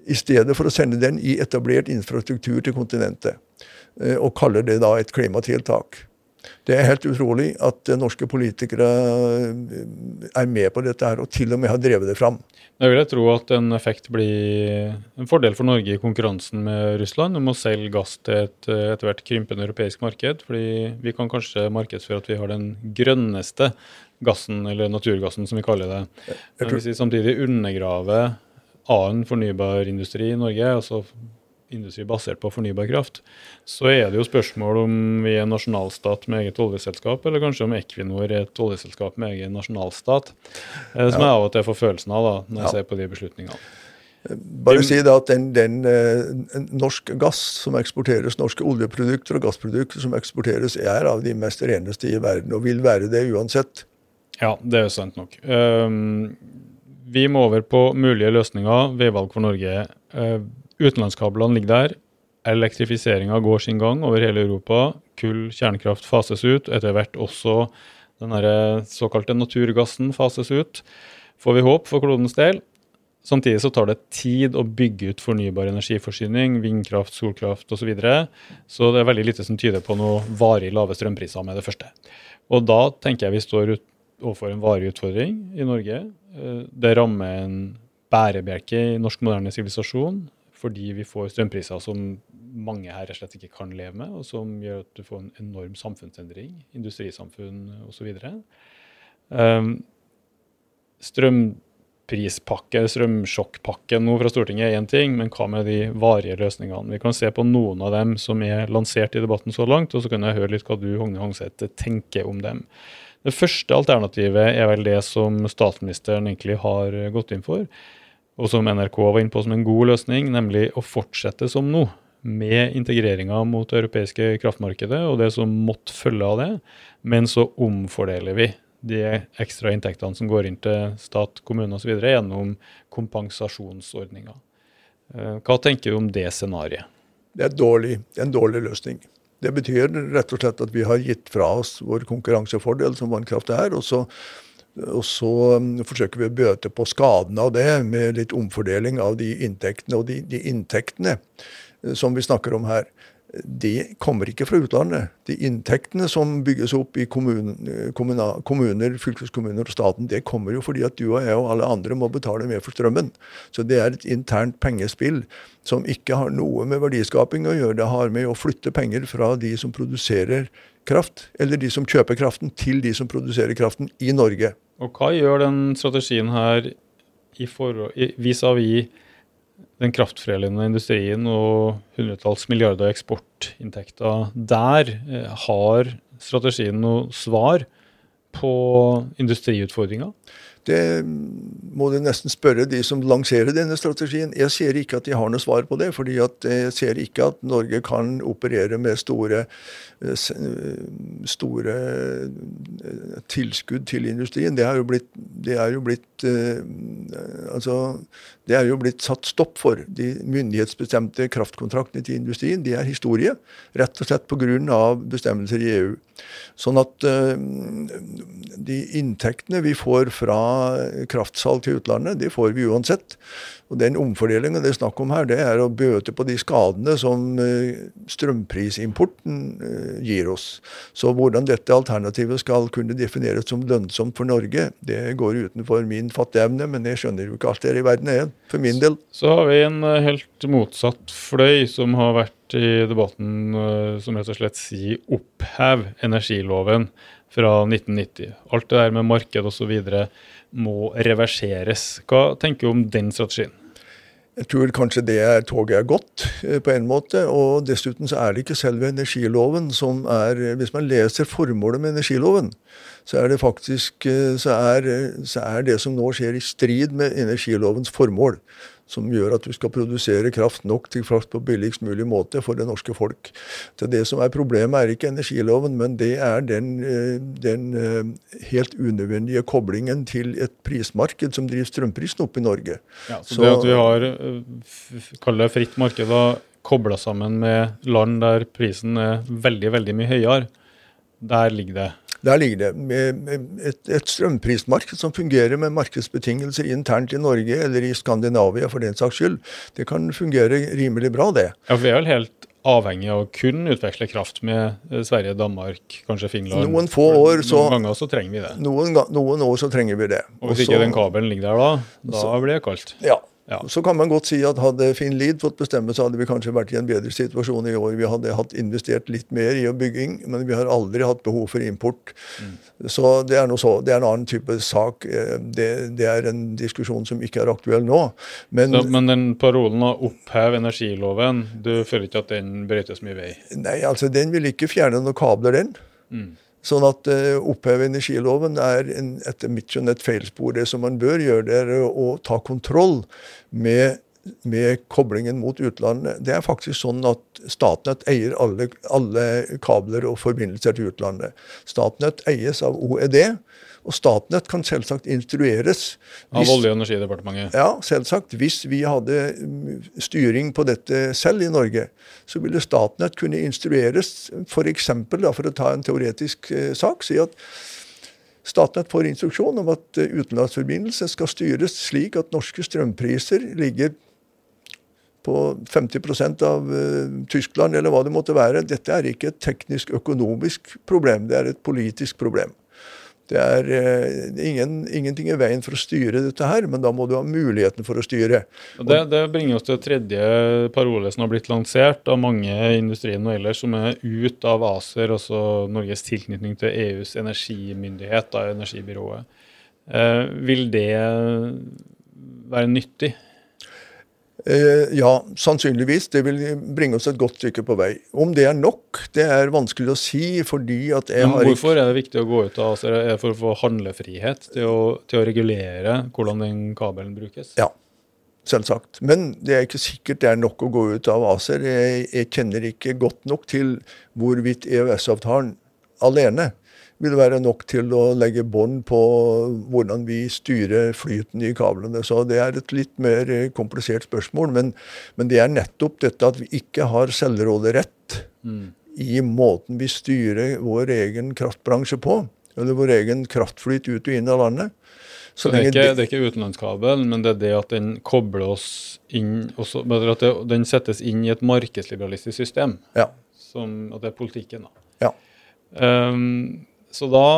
I stedet for å sende den i etablert infrastruktur til kontinentet. Eh, og kaller det da et klimatiltak. Det er helt utrolig at norske politikere eh, er med på dette her, og til og med har drevet det fram.
Jeg vil tro at en effekt blir en fordel for Norge i konkurransen med Russland om å selge gass til et etter hvert krympende europeisk marked. fordi vi kan kanskje markedsføre at vi har den grønneste gassen, eller naturgassen som vi kaller det. Hvis vi samtidig undergraver annen fornybar industri i Norge, altså industri basert på fornybar kraft, så er det jo spørsmål om vi er en nasjonalstat med eget oljeselskap, eller kanskje om Equinor er et oljeselskap med egen nasjonalstat. Eh, som ja. jeg av og til får følelsen av da, når jeg ja. ser på de beslutningene.
Bare si det at den, den eh, norsk gass som eksporteres, norske oljeprodukter og gassprodukter som eksporteres, er av de mest reneste i verden, og vil være det uansett.
Ja, det er jo sant nok. Um, vi må over på mulige løsninger, ved valg for Norge. Uh, Utenlandskablene ligger der. Elektrifiseringa går sin gang over hele Europa. Kull, kjernekraft fases ut. Etter hvert også den såkalte naturgassen fases ut. Får vi håp for klodens del. Samtidig så tar det tid å bygge ut fornybar energiforsyning, vindkraft, solkraft osv. Så, videre. så det er veldig lite som tyder på noe varig lave strømpriser med det første. Og da tenker jeg vi står ut overfor en varig utfordring i Norge. Eh, det rammer en bærebjelke i norsk moderne sivilisasjon fordi vi får strømpriser som mange her rett og slett ikke kan leve med, og som gjør at du får en enorm samfunnsendring, industrisamfunn osv. Um, strøm, strømprispakke, strømsjokkpakke nå fra Stortinget er én ting, men hva med de varige løsningene? Vi kan se på noen av dem som er lansert i debatten så langt, og så kan jeg høre litt hva du Hogne Hangseth, tenker om dem. Det første alternativet er vel det som statsministeren egentlig har gått inn for, og som NRK var inne på som en god løsning, nemlig å fortsette som nå med integreringa mot det europeiske kraftmarkedet og det som måtte følge av det, men så omfordeler vi de ekstra inntektene som går inn til stat, kommune osv. gjennom kompensasjonsordninger. Eh, hva tenker du om det scenarioet?
Det er, dårlig, en dårlig løsning. Det betyr rett og slett at vi har gitt fra oss vår konkurransefordel som vannkraft er. og så og så um, forsøker vi å bøte på skadene av det med litt omfordeling av de inntektene. Og de, de inntektene eh, som vi snakker om her, de kommer ikke fra utlandet. De inntektene som bygges opp i kommuner, kommuner, fylkeskommuner og staten, det kommer jo fordi at du og jeg og alle andre må betale mer for strømmen. Så det er et internt pengespill som ikke har noe med verdiskaping å gjøre. Det har med å flytte penger fra de som produserer kraft, eller de som kjøper kraften, til de som produserer kraften i Norge.
Og hva gjør den strategien her vis-à-vis den kraftforedlende industrien og hundretalls milliarder eksportinntekter der, eh, har strategien noe svar på industriutfordringer?
Det må du nesten spørre de som lanserer denne strategien. Jeg ser ikke at de har noe svar på det. fordi jeg ser ikke at Norge kan operere med store, eh, store eh, tilskudd til industrien. Det er jo blitt, det er jo blitt eh, altså, det er jo blitt satt stopp for. De myndighetsbestemte kraftkontraktene til industrien de er historie. Rett og slett pga. bestemmelser i EU. Sånn at de inntektene vi får fra kraftsalg til utlandet, det får vi uansett. Og Den omfordelingen det er snakk om her, det er å bøte på de skadene som eh, strømprisimporten eh, gir oss. Så hvordan dette alternativet skal kunne defineres som lønnsomt for Norge, det går utenfor min fatteevne, men jeg skjønner jo ikke alt det er i verden er, for min del.
Så har vi en eh, helt motsatt fløy som har vært i debatten som rett og slett sier opphev energiloven fra 1990. Alt det der med marked osv. må reverseres. Hva tenker du om den strategien?
Jeg tror kanskje det er, toget er gått, eh, på en måte. Og dessuten så er det ikke selve energiloven som er Hvis man leser formålet med energiloven, så er det faktisk eh, så er, så er det som nå skjer, i strid med energilovens formål som gjør at du skal produsere kraft nok til kraft på billigst mulig måte for det norske folk. Så Det som er problemet, er ikke energiloven, men det er den, eh, den eh, helt unødvendige koblingen til et prismarked som driver strømprisen opp i Norge.
Ja, så, så det at vi har eh, kall det fritt marked kobla sammen med land der prisen er veldig, veldig mye høyere, der ligger det
der ligger det et, et strømprismarked som fungerer med markedsbetingelser internt i Norge eller i Skandinavia for den saks skyld. Det kan fungere rimelig bra, det.
Ja, for Vi er vel helt avhengig av å kun utveksle kraft med eh, Sverige, Danmark, kanskje Finland.
Noen få år så,
noen ganger så trenger vi det.
Noen, noen år så trenger vi det.
Og Hvis Også, ikke den kabelen ligger der da, da så, blir det kaldt.
Ja, ja. Så kan man godt si at hadde Finn Lied fått bestemme, så hadde vi kanskje vært i en bedre situasjon i år. Vi hadde hatt investert litt mer i bygging, men vi har aldri hatt behov for import. Mm. Så det så det er, en annen type sak. Eh, det, det, er en diskusjon som ikke er aktuell nå.
Men, så, men den parolen å oppheve energiloven, du føler ikke at den brøytes mye vei?
Nei, altså den vil ikke fjerne noen kabler, den. Mm. Sånn at uh, oppheve energiloven er en, etter mitt skjønn et feilspor. Det som man bør gjøre, det er å ta kontroll med, med koblingen mot utlandet. Det er faktisk sånn at Statnett eier alle, alle kabler og forbindelser til utlandet. Statnett eies av OED. Og Statnett kan selvsagt instrueres.
Hvis, Av Olje- og energidepartementet?
Ja, selvsagt. Hvis vi hadde mm, styring på dette selv i Norge, så ville Statnett kunne instrueres, f.eks. For, for å ta en teoretisk eh, sak, si at Statnett får instruksjon om at utenlandsforbindelsen utenlandsforbindelse skal styres slik at norske strømpriser ligger på 50 av uh, Tyskland, eller hva det måtte være. Dette er ikke et teknisk økonomisk problem, det er et politisk problem. Det er eh, ingen, ingenting i veien for å styre dette her, men da må du ha muligheten for å styre.
Det, det bringer oss til tredje parole som har blitt lansert av mange i industrien og ellers, som er ut av ACER, altså Norges tilknytning til EUs energimyndighet, da, energibyrået. Eh, vil det være nyttig?
Eh, ja, sannsynligvis. Det vil bringe oss et godt stykke på vei. Om det er nok, det er vanskelig å si, fordi at jeg
Men
har
hvorfor er det viktig å gå ut av ACER? Er det for å få handlefrihet til å, til å regulere hvordan den kabelen brukes?
Ja, selvsagt. Men det er ikke sikkert det er nok å gå ut av ACER. Jeg, jeg kjenner ikke godt nok til hvorvidt EØS-avtalen alene vil være nok til å legge bånd på hvordan vi styrer flyten i kablene. Så det er et litt mer eh, komplisert spørsmål. Men, men det er nettopp dette at vi ikke har selvråderett
Mm.
i måten vi styrer vår egen kraftbransje på. Eller vår egen kraftflyt ut og inn av landet.
Så det er, ikke, det er ikke utenlandskabel, men det er det at den kobler oss inn også, at det, den settes inn i et markedsliberalistisk system.
Ja.
Som, at det er politikken, da.
Ja.
Ehm, så da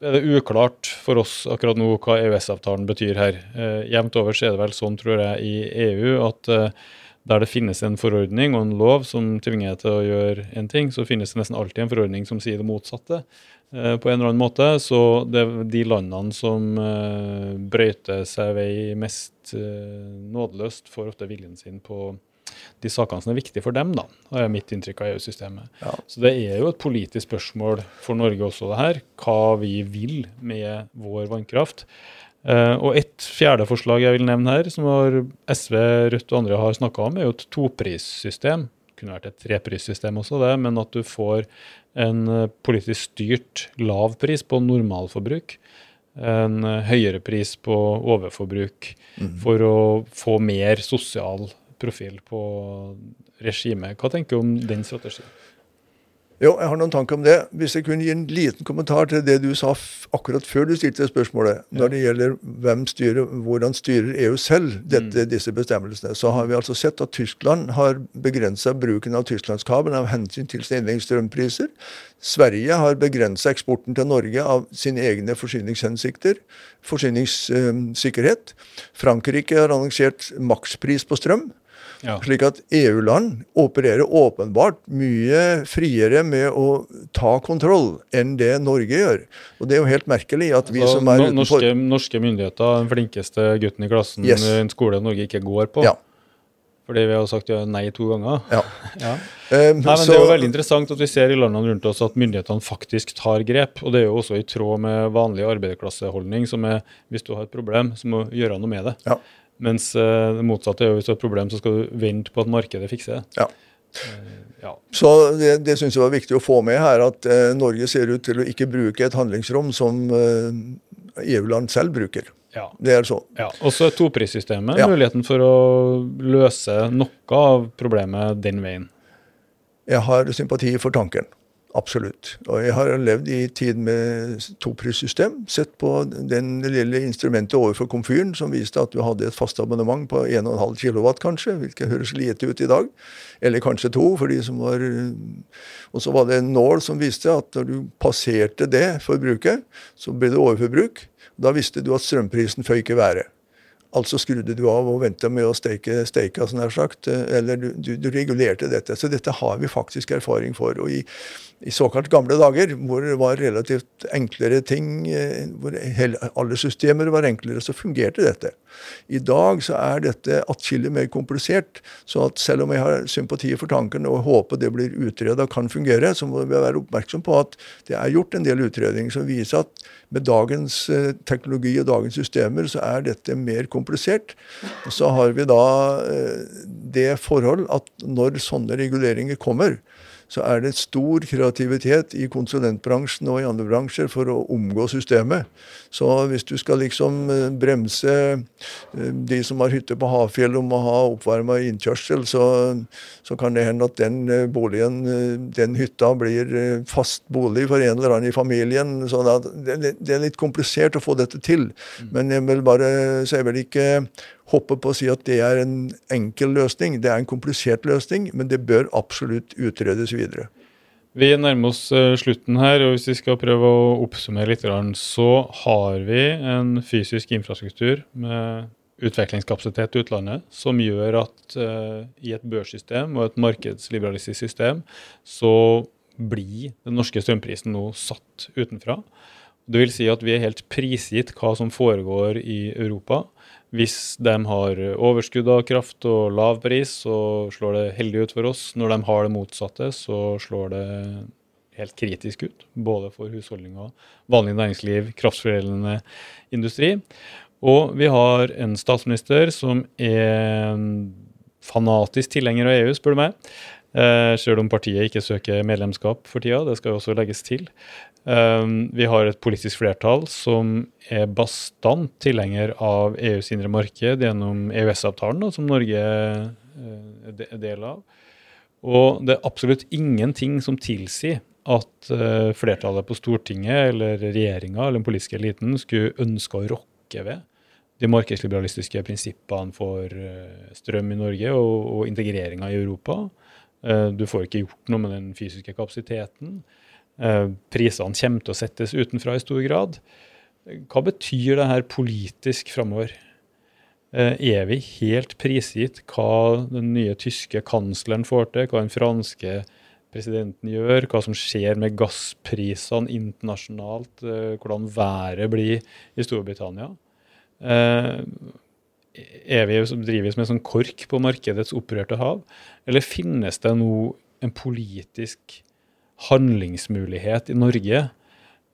er det uklart for oss akkurat nå hva EØS-avtalen betyr her. Eh, jevnt over så er det vel sånn, tror jeg, i EU at eh, der det finnes en forordning og en lov som tvinger deg til å gjøre en ting, så finnes det nesten alltid en forordning som sier det motsatte. eh, på en eller annen måte, Så det er de landene som eh, brøyter seg vei mest eh, nådeløst, får ofte viljen sin på de sakene som er viktige for dem, da, har jeg mitt inntrykk av EU-systemet.
Ja.
Så det er jo et politisk spørsmål for Norge også, det her. Hva vi vil med vår vannkraft. Eh, og et fjerde forslag jeg vil nevne her, som har SV, Rødt og andre har snakka om, er jo et toprissystem. Kunne vært et treprissystem også, det, men at du får en eh, politisk styrt lav pris på normalforbruk. En eh, høyere pris på overforbruk for å få mer sosial profil på regimet. Hva tenker du om den strategien?
Jo, jeg har noen tanker om det. Hvis jeg kunne gi en liten kommentar til det du sa akkurat før du stilte spørsmålet, når det gjelder hvem styrer, hvordan styrer EU selv dette, disse bestemmelsene, så har vi altså sett at Tyskland har begrensa bruken av tysklandskabelen av hensyn til sine strømpriser. Sverige har begrensa eksporten til Norge av sine egne forsyningshensikter, forsyningssikkerhet. Frankrike har annonsert makspris på strøm.
Ja.
Slik at EU-land opererer åpenbart mye friere med å ta kontroll enn det Norge gjør. Og det er jo helt merkelig at vi
altså,
som er utenfor
norske, norske myndigheter, den flinkeste gutten i klassen
Yes.
i en skole Norge ikke går på.
Ja.
Fordi vi har sagt ja, nei to ganger.
Ja.
Ja.
Um,
Nei, men
så-
Det er jo veldig interessant at vi ser i landene rundt oss at myndighetene faktisk tar grep. Og det er jo også i tråd med vanlig arbeiderklasseholdning, som er hvis du har et problem, så må du gjøre noe med det.
Ja.
Mens eh, det motsatte er jo hvis du har et problem, så skal du vente på at markedet fikser det.
Ja.
Eh, ja.
Så det, det syns jeg var viktig å få med her, at eh, Norge ser ut til å ikke bruke et handlingsrom som eh, EU-land selv bruker.
ja.
Det er så.
Ja, Også et toprissystemet,
Ja.
muligheten for å løse noe av problemet den veien.
Jeg har sympati for tanken. Absolutt. Og jeg har levd i tid med toprissystem. Sett på den lille instrumentet overfor komfyren som viste at du hadde et fast abonnement på 1,5 kW, kanskje, hvilket høres lite ut i dag. Eller kanskje to, for de som var Og så var det en nål som viste at når du passerte det forbruket, så ble det overforbruk. Da visste du at strømprisen føyk i været. Altså skrudde du av og venta med å steike steika, som er sagt. Eller du, du, du regulerte dette. Så dette har vi faktisk erfaring for. Og i, i såkalt gamle dager, hvor det var relativt enklere ting, eh, hvor alle systemer var enklere, så fungerte dette. I dag så er dette atskillig mer komplisert. Så at selv om jeg har sympati for tanken og håper det blir utreda kan fungere, så må vi være oppmerksom på at det er gjort en del utredninger som viser at med dagens eh, teknologi og dagens systemer så er dette mer komplisert. Og så har vi da eh, det forhold at når sånne reguleringer kommer, så er det stor kreativitet i konsulentbransjen og i andre bransjer for å omgå systemet. Så hvis du skal liksom eh, bremse eh, de som har hytte på Hafjell om å ha oppvarma innkjørsel, så, så kan det hende at den eh, boligen, den hytta, blir fast bolig for en eller annen i familien. Så det, det er litt komplisert å få dette til. Men jeg vil bare, så jeg vil ikke hoppe på å si at det er en enkel løsning. Det er en komplisert løsning, men det bør absolutt utredes videre.
Vi nærmer oss eh, slutten her, og hvis vi skal prøve å oppsummere litt, så har vi en fysisk infrastruktur med utvekslingskapasitet i utlandet som gjør at eh, i et børssystem og et markedsliberalistisk system så blir den norske strømprisen nå satt utenfra. Det vil si at vi er helt prisgitt hva som foregår i Europa. Hvis de har overskudd av kraft og lav pris, så slår det heldig ut for oss. Når de har det motsatte, så slår det helt kritisk ut. Både for husholdninger, vanlig næringsliv, kraftforedlende industri. Og vi har en statsminister som er fanatisk tilhenger av EU, spør du meg. Eh, selv om partiet ikke søker medlemskap for tida. Det skal jo også legges til. Um, vi har et politisk flertall som er bastant tilhenger av EUs indre marked gjennom EØS-avtalen, som Norge uh, er del av. Og det er absolutt ingenting som tilsier at uh, flertallet på Stortinget eller regjeringa eller den politiske eliten skulle ønske å rokke ved de markedsliberalistiske prinsippene for uh, strøm i Norge og, og integreringa i Europa. du får ikke gjort noe med den fysiske kapasiteten. Eh, prisene kommer til å settes utenfra i stor grad. Hva betyr det her politisk framover? Eh, er vi helt prisgitt hva den nye tyske kansleren får til, hva den franske presidenten gjør, hva som skjer med gassprisene internasjonalt, eh, hvordan været blir i Storbritannia? Er vi, driver vi som en sånn kork på markedets opprørte hav, eller finnes det nå en politisk handlingsmulighet i Norge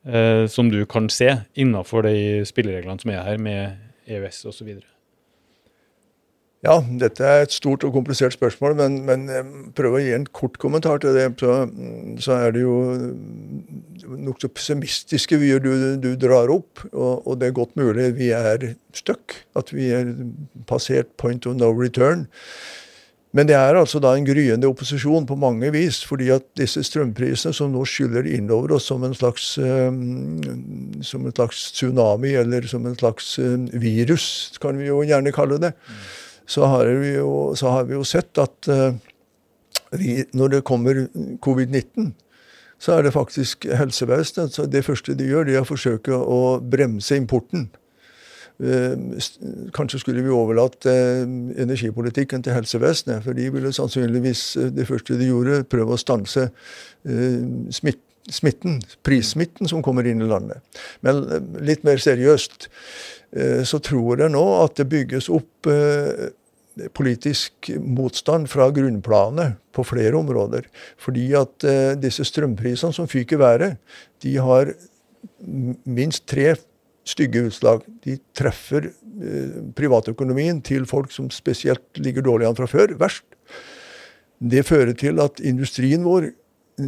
eh, som du kan se innenfor de spillereglene som er her, med EØS osv.?
Ja, dette er et stort og komplisert spørsmål, men, men eh, prøv å gi en kort kommentar til det. Så, så er det jo nokså pessimistiske vyer du, du, drar opp, og, og, det er godt mulig vi er stuck. At vi er passert point of no return. Men det er altså da en gryende opposisjon på mange vis, fordi at disse strømprisene som nå skyller innover oss som en slags, um, som en slags tsunami, eller som en slags um, virus, kan vi jo gjerne kalle det, så, har jo, så, har vi jo, sett at uh, vi, når det kommer covid-19, så er det faktisk helsevesenet. Så det første de gjør, det er å forsøke å bremse importen. Eh, kanskje skulle vi overlatt eh, energipolitikken til helsevesenet. For de ville sannsynligvis eh, det første de gjorde, prøve å stanse smitten, prissmitten som kommer inn i landet. Men litt mer seriøst så tror jeg nå at det bygges opp politisk motstand fra grunnplanet på flere områder. Fordi at disse strømprisene som fyker været, de har minst tre stygge utslag. De treffer eh, privatøkonomien til folk som spesielt ligger dårlig an fra før, verst. Det fører til at industrien vår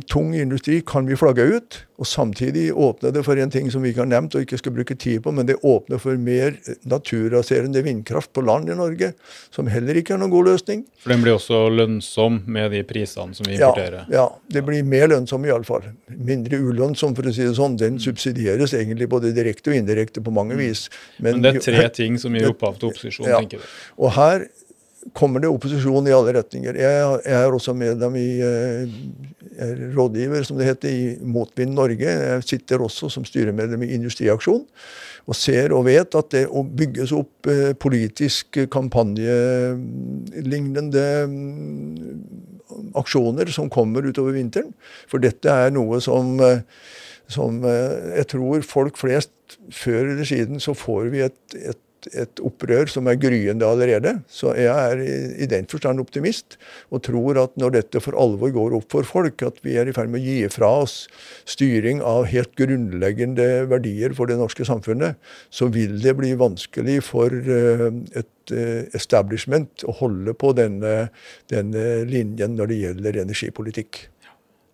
tung industri kan vi flagge ut. Og samtidig åpne det for en ting som vi ikke har nevnt og ikke skal bruke tid på, men det åpner for mer naturraserende vindkraft på land i Norge, som heller ikke er noen god løsning.
For den blir også lønnsom med de prisene som vi importerer?
Ja, ja det blir mer lønnsom iallfall. Mindre ulønnsom, for å si det sånn. Den subsidieres egentlig både direkte og indirekte på mange mm. vis.
Men, men det er tre ting som gir opphav til opposisjon, ja. tenker du?
Og her kommer det opposisjon i alle retninger. Jeg, er også medlem i eh, er rådgiver, som det heter, i Motvind Norge. Jeg sitter også som styremedlem i Industriaksjon og ser og vet at det å bygges opp eh, politisk kampanjelignende mm, aksjoner som kommer utover vinteren. For dette er noe som, eh, som jeg tror folk flest Før eller siden så får vi et, et et opprør som er gryende allerede. Så jeg er i, den forstand optimist, og tror at når dette for alvor går opp for folk, at vi er i ferd med å gi fra oss styring av helt grunnleggende verdier for det norske samfunnet, så vil det bli vanskelig for eh, et eh, establishment å holde på denne, denne linjen når det gjelder energipolitikk.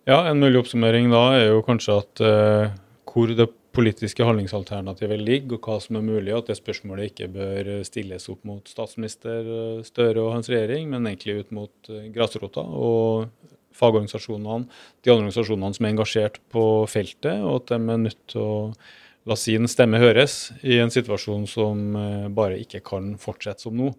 Ja, En mulig oppsummering da er jo kanskje at uh, hvor det politiske handlingsalternativet ligger, og hva som er mulig, at det spørsmålet ikke bør stilles opp mot statsminister Støre og hans regjering, men egentlig ut mot eh, grasrota og fagorganisasjonene, de andre organisasjonene som er engasjert på feltet, og at de er nødt til å la sin stemme høres i en situasjon som eh, bare ikke kan fortsette som nå.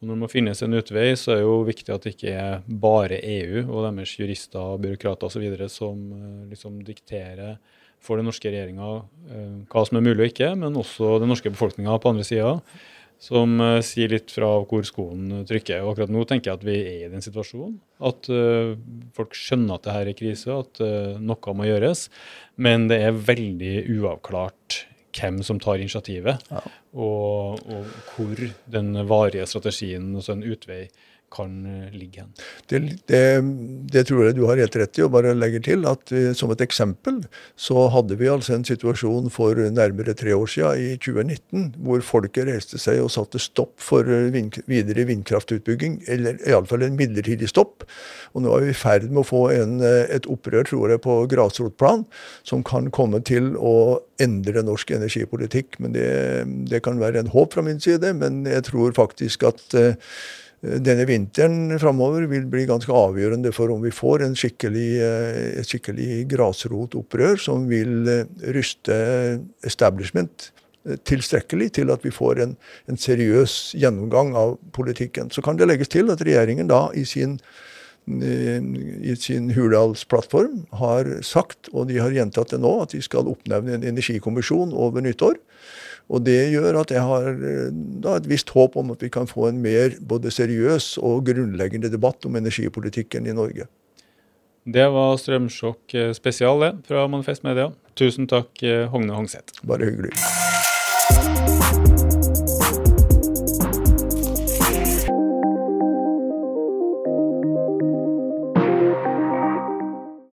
Og når det må finnes en utvei, så er det jo viktig at det ikke er bare EU og deres jurister, og byråkrater osv. som eh, liksom dikterer for den norske regjeringa eh, hva som er mulig og ikke, men også den norske befolkninga på andre sida. som uh, sier litt fra hvor skoen trykker. Og akkurat nå tenker jeg at vi er i den situasjonen. At uh, folk skjønner at det her er krise, at noe må gjøres. Men det er veldig uavklart hvem som tar initiativet, ja. og, og, hvor den varige strategien, altså en utvei, kan eh, ligge hen?
Det, det, det, tror jeg du har helt rett i. og bare legger til at uh, Som et eksempel så hadde vi altså en situasjon for nærmere tre år siden, i 2019, hvor folket reiste seg og satte stopp for uh, vind, videre vindkraftutbygging. Eller iallfall en midlertidig stopp. Og nå er vi i ferd med å få en, et opprør tror jeg, på grasrotplan som kan komme til å endre norsk energipolitikk. Men det, det kan være en håp fra min side. Men jeg tror faktisk at denne vinteren framover vil bli ganske avgjørende for om vi får en skikkelig, eh, et skikkelig grasrotopprør som vil eh, ryste establishment eh, tilstrekkelig til at vi får en, en, seriøs gjennomgang av politikken. Så kan det legges til at regjeringen da i sin, i sin Hurdalsplattform har sagt, og de har gjentatt det nå, at de skal oppnevne en energikommisjon over nyttår. Og det gjør at jeg har eh, da, et visst håp om at vi kan få en mer både seriøs og grunnleggende debatt om energipolitikken i Norge.
Det var Strømsjokk eh, spesial det, fra Manifest Media. Tusen takk, eh, Hogne Hongseth.
Bare hyggelig.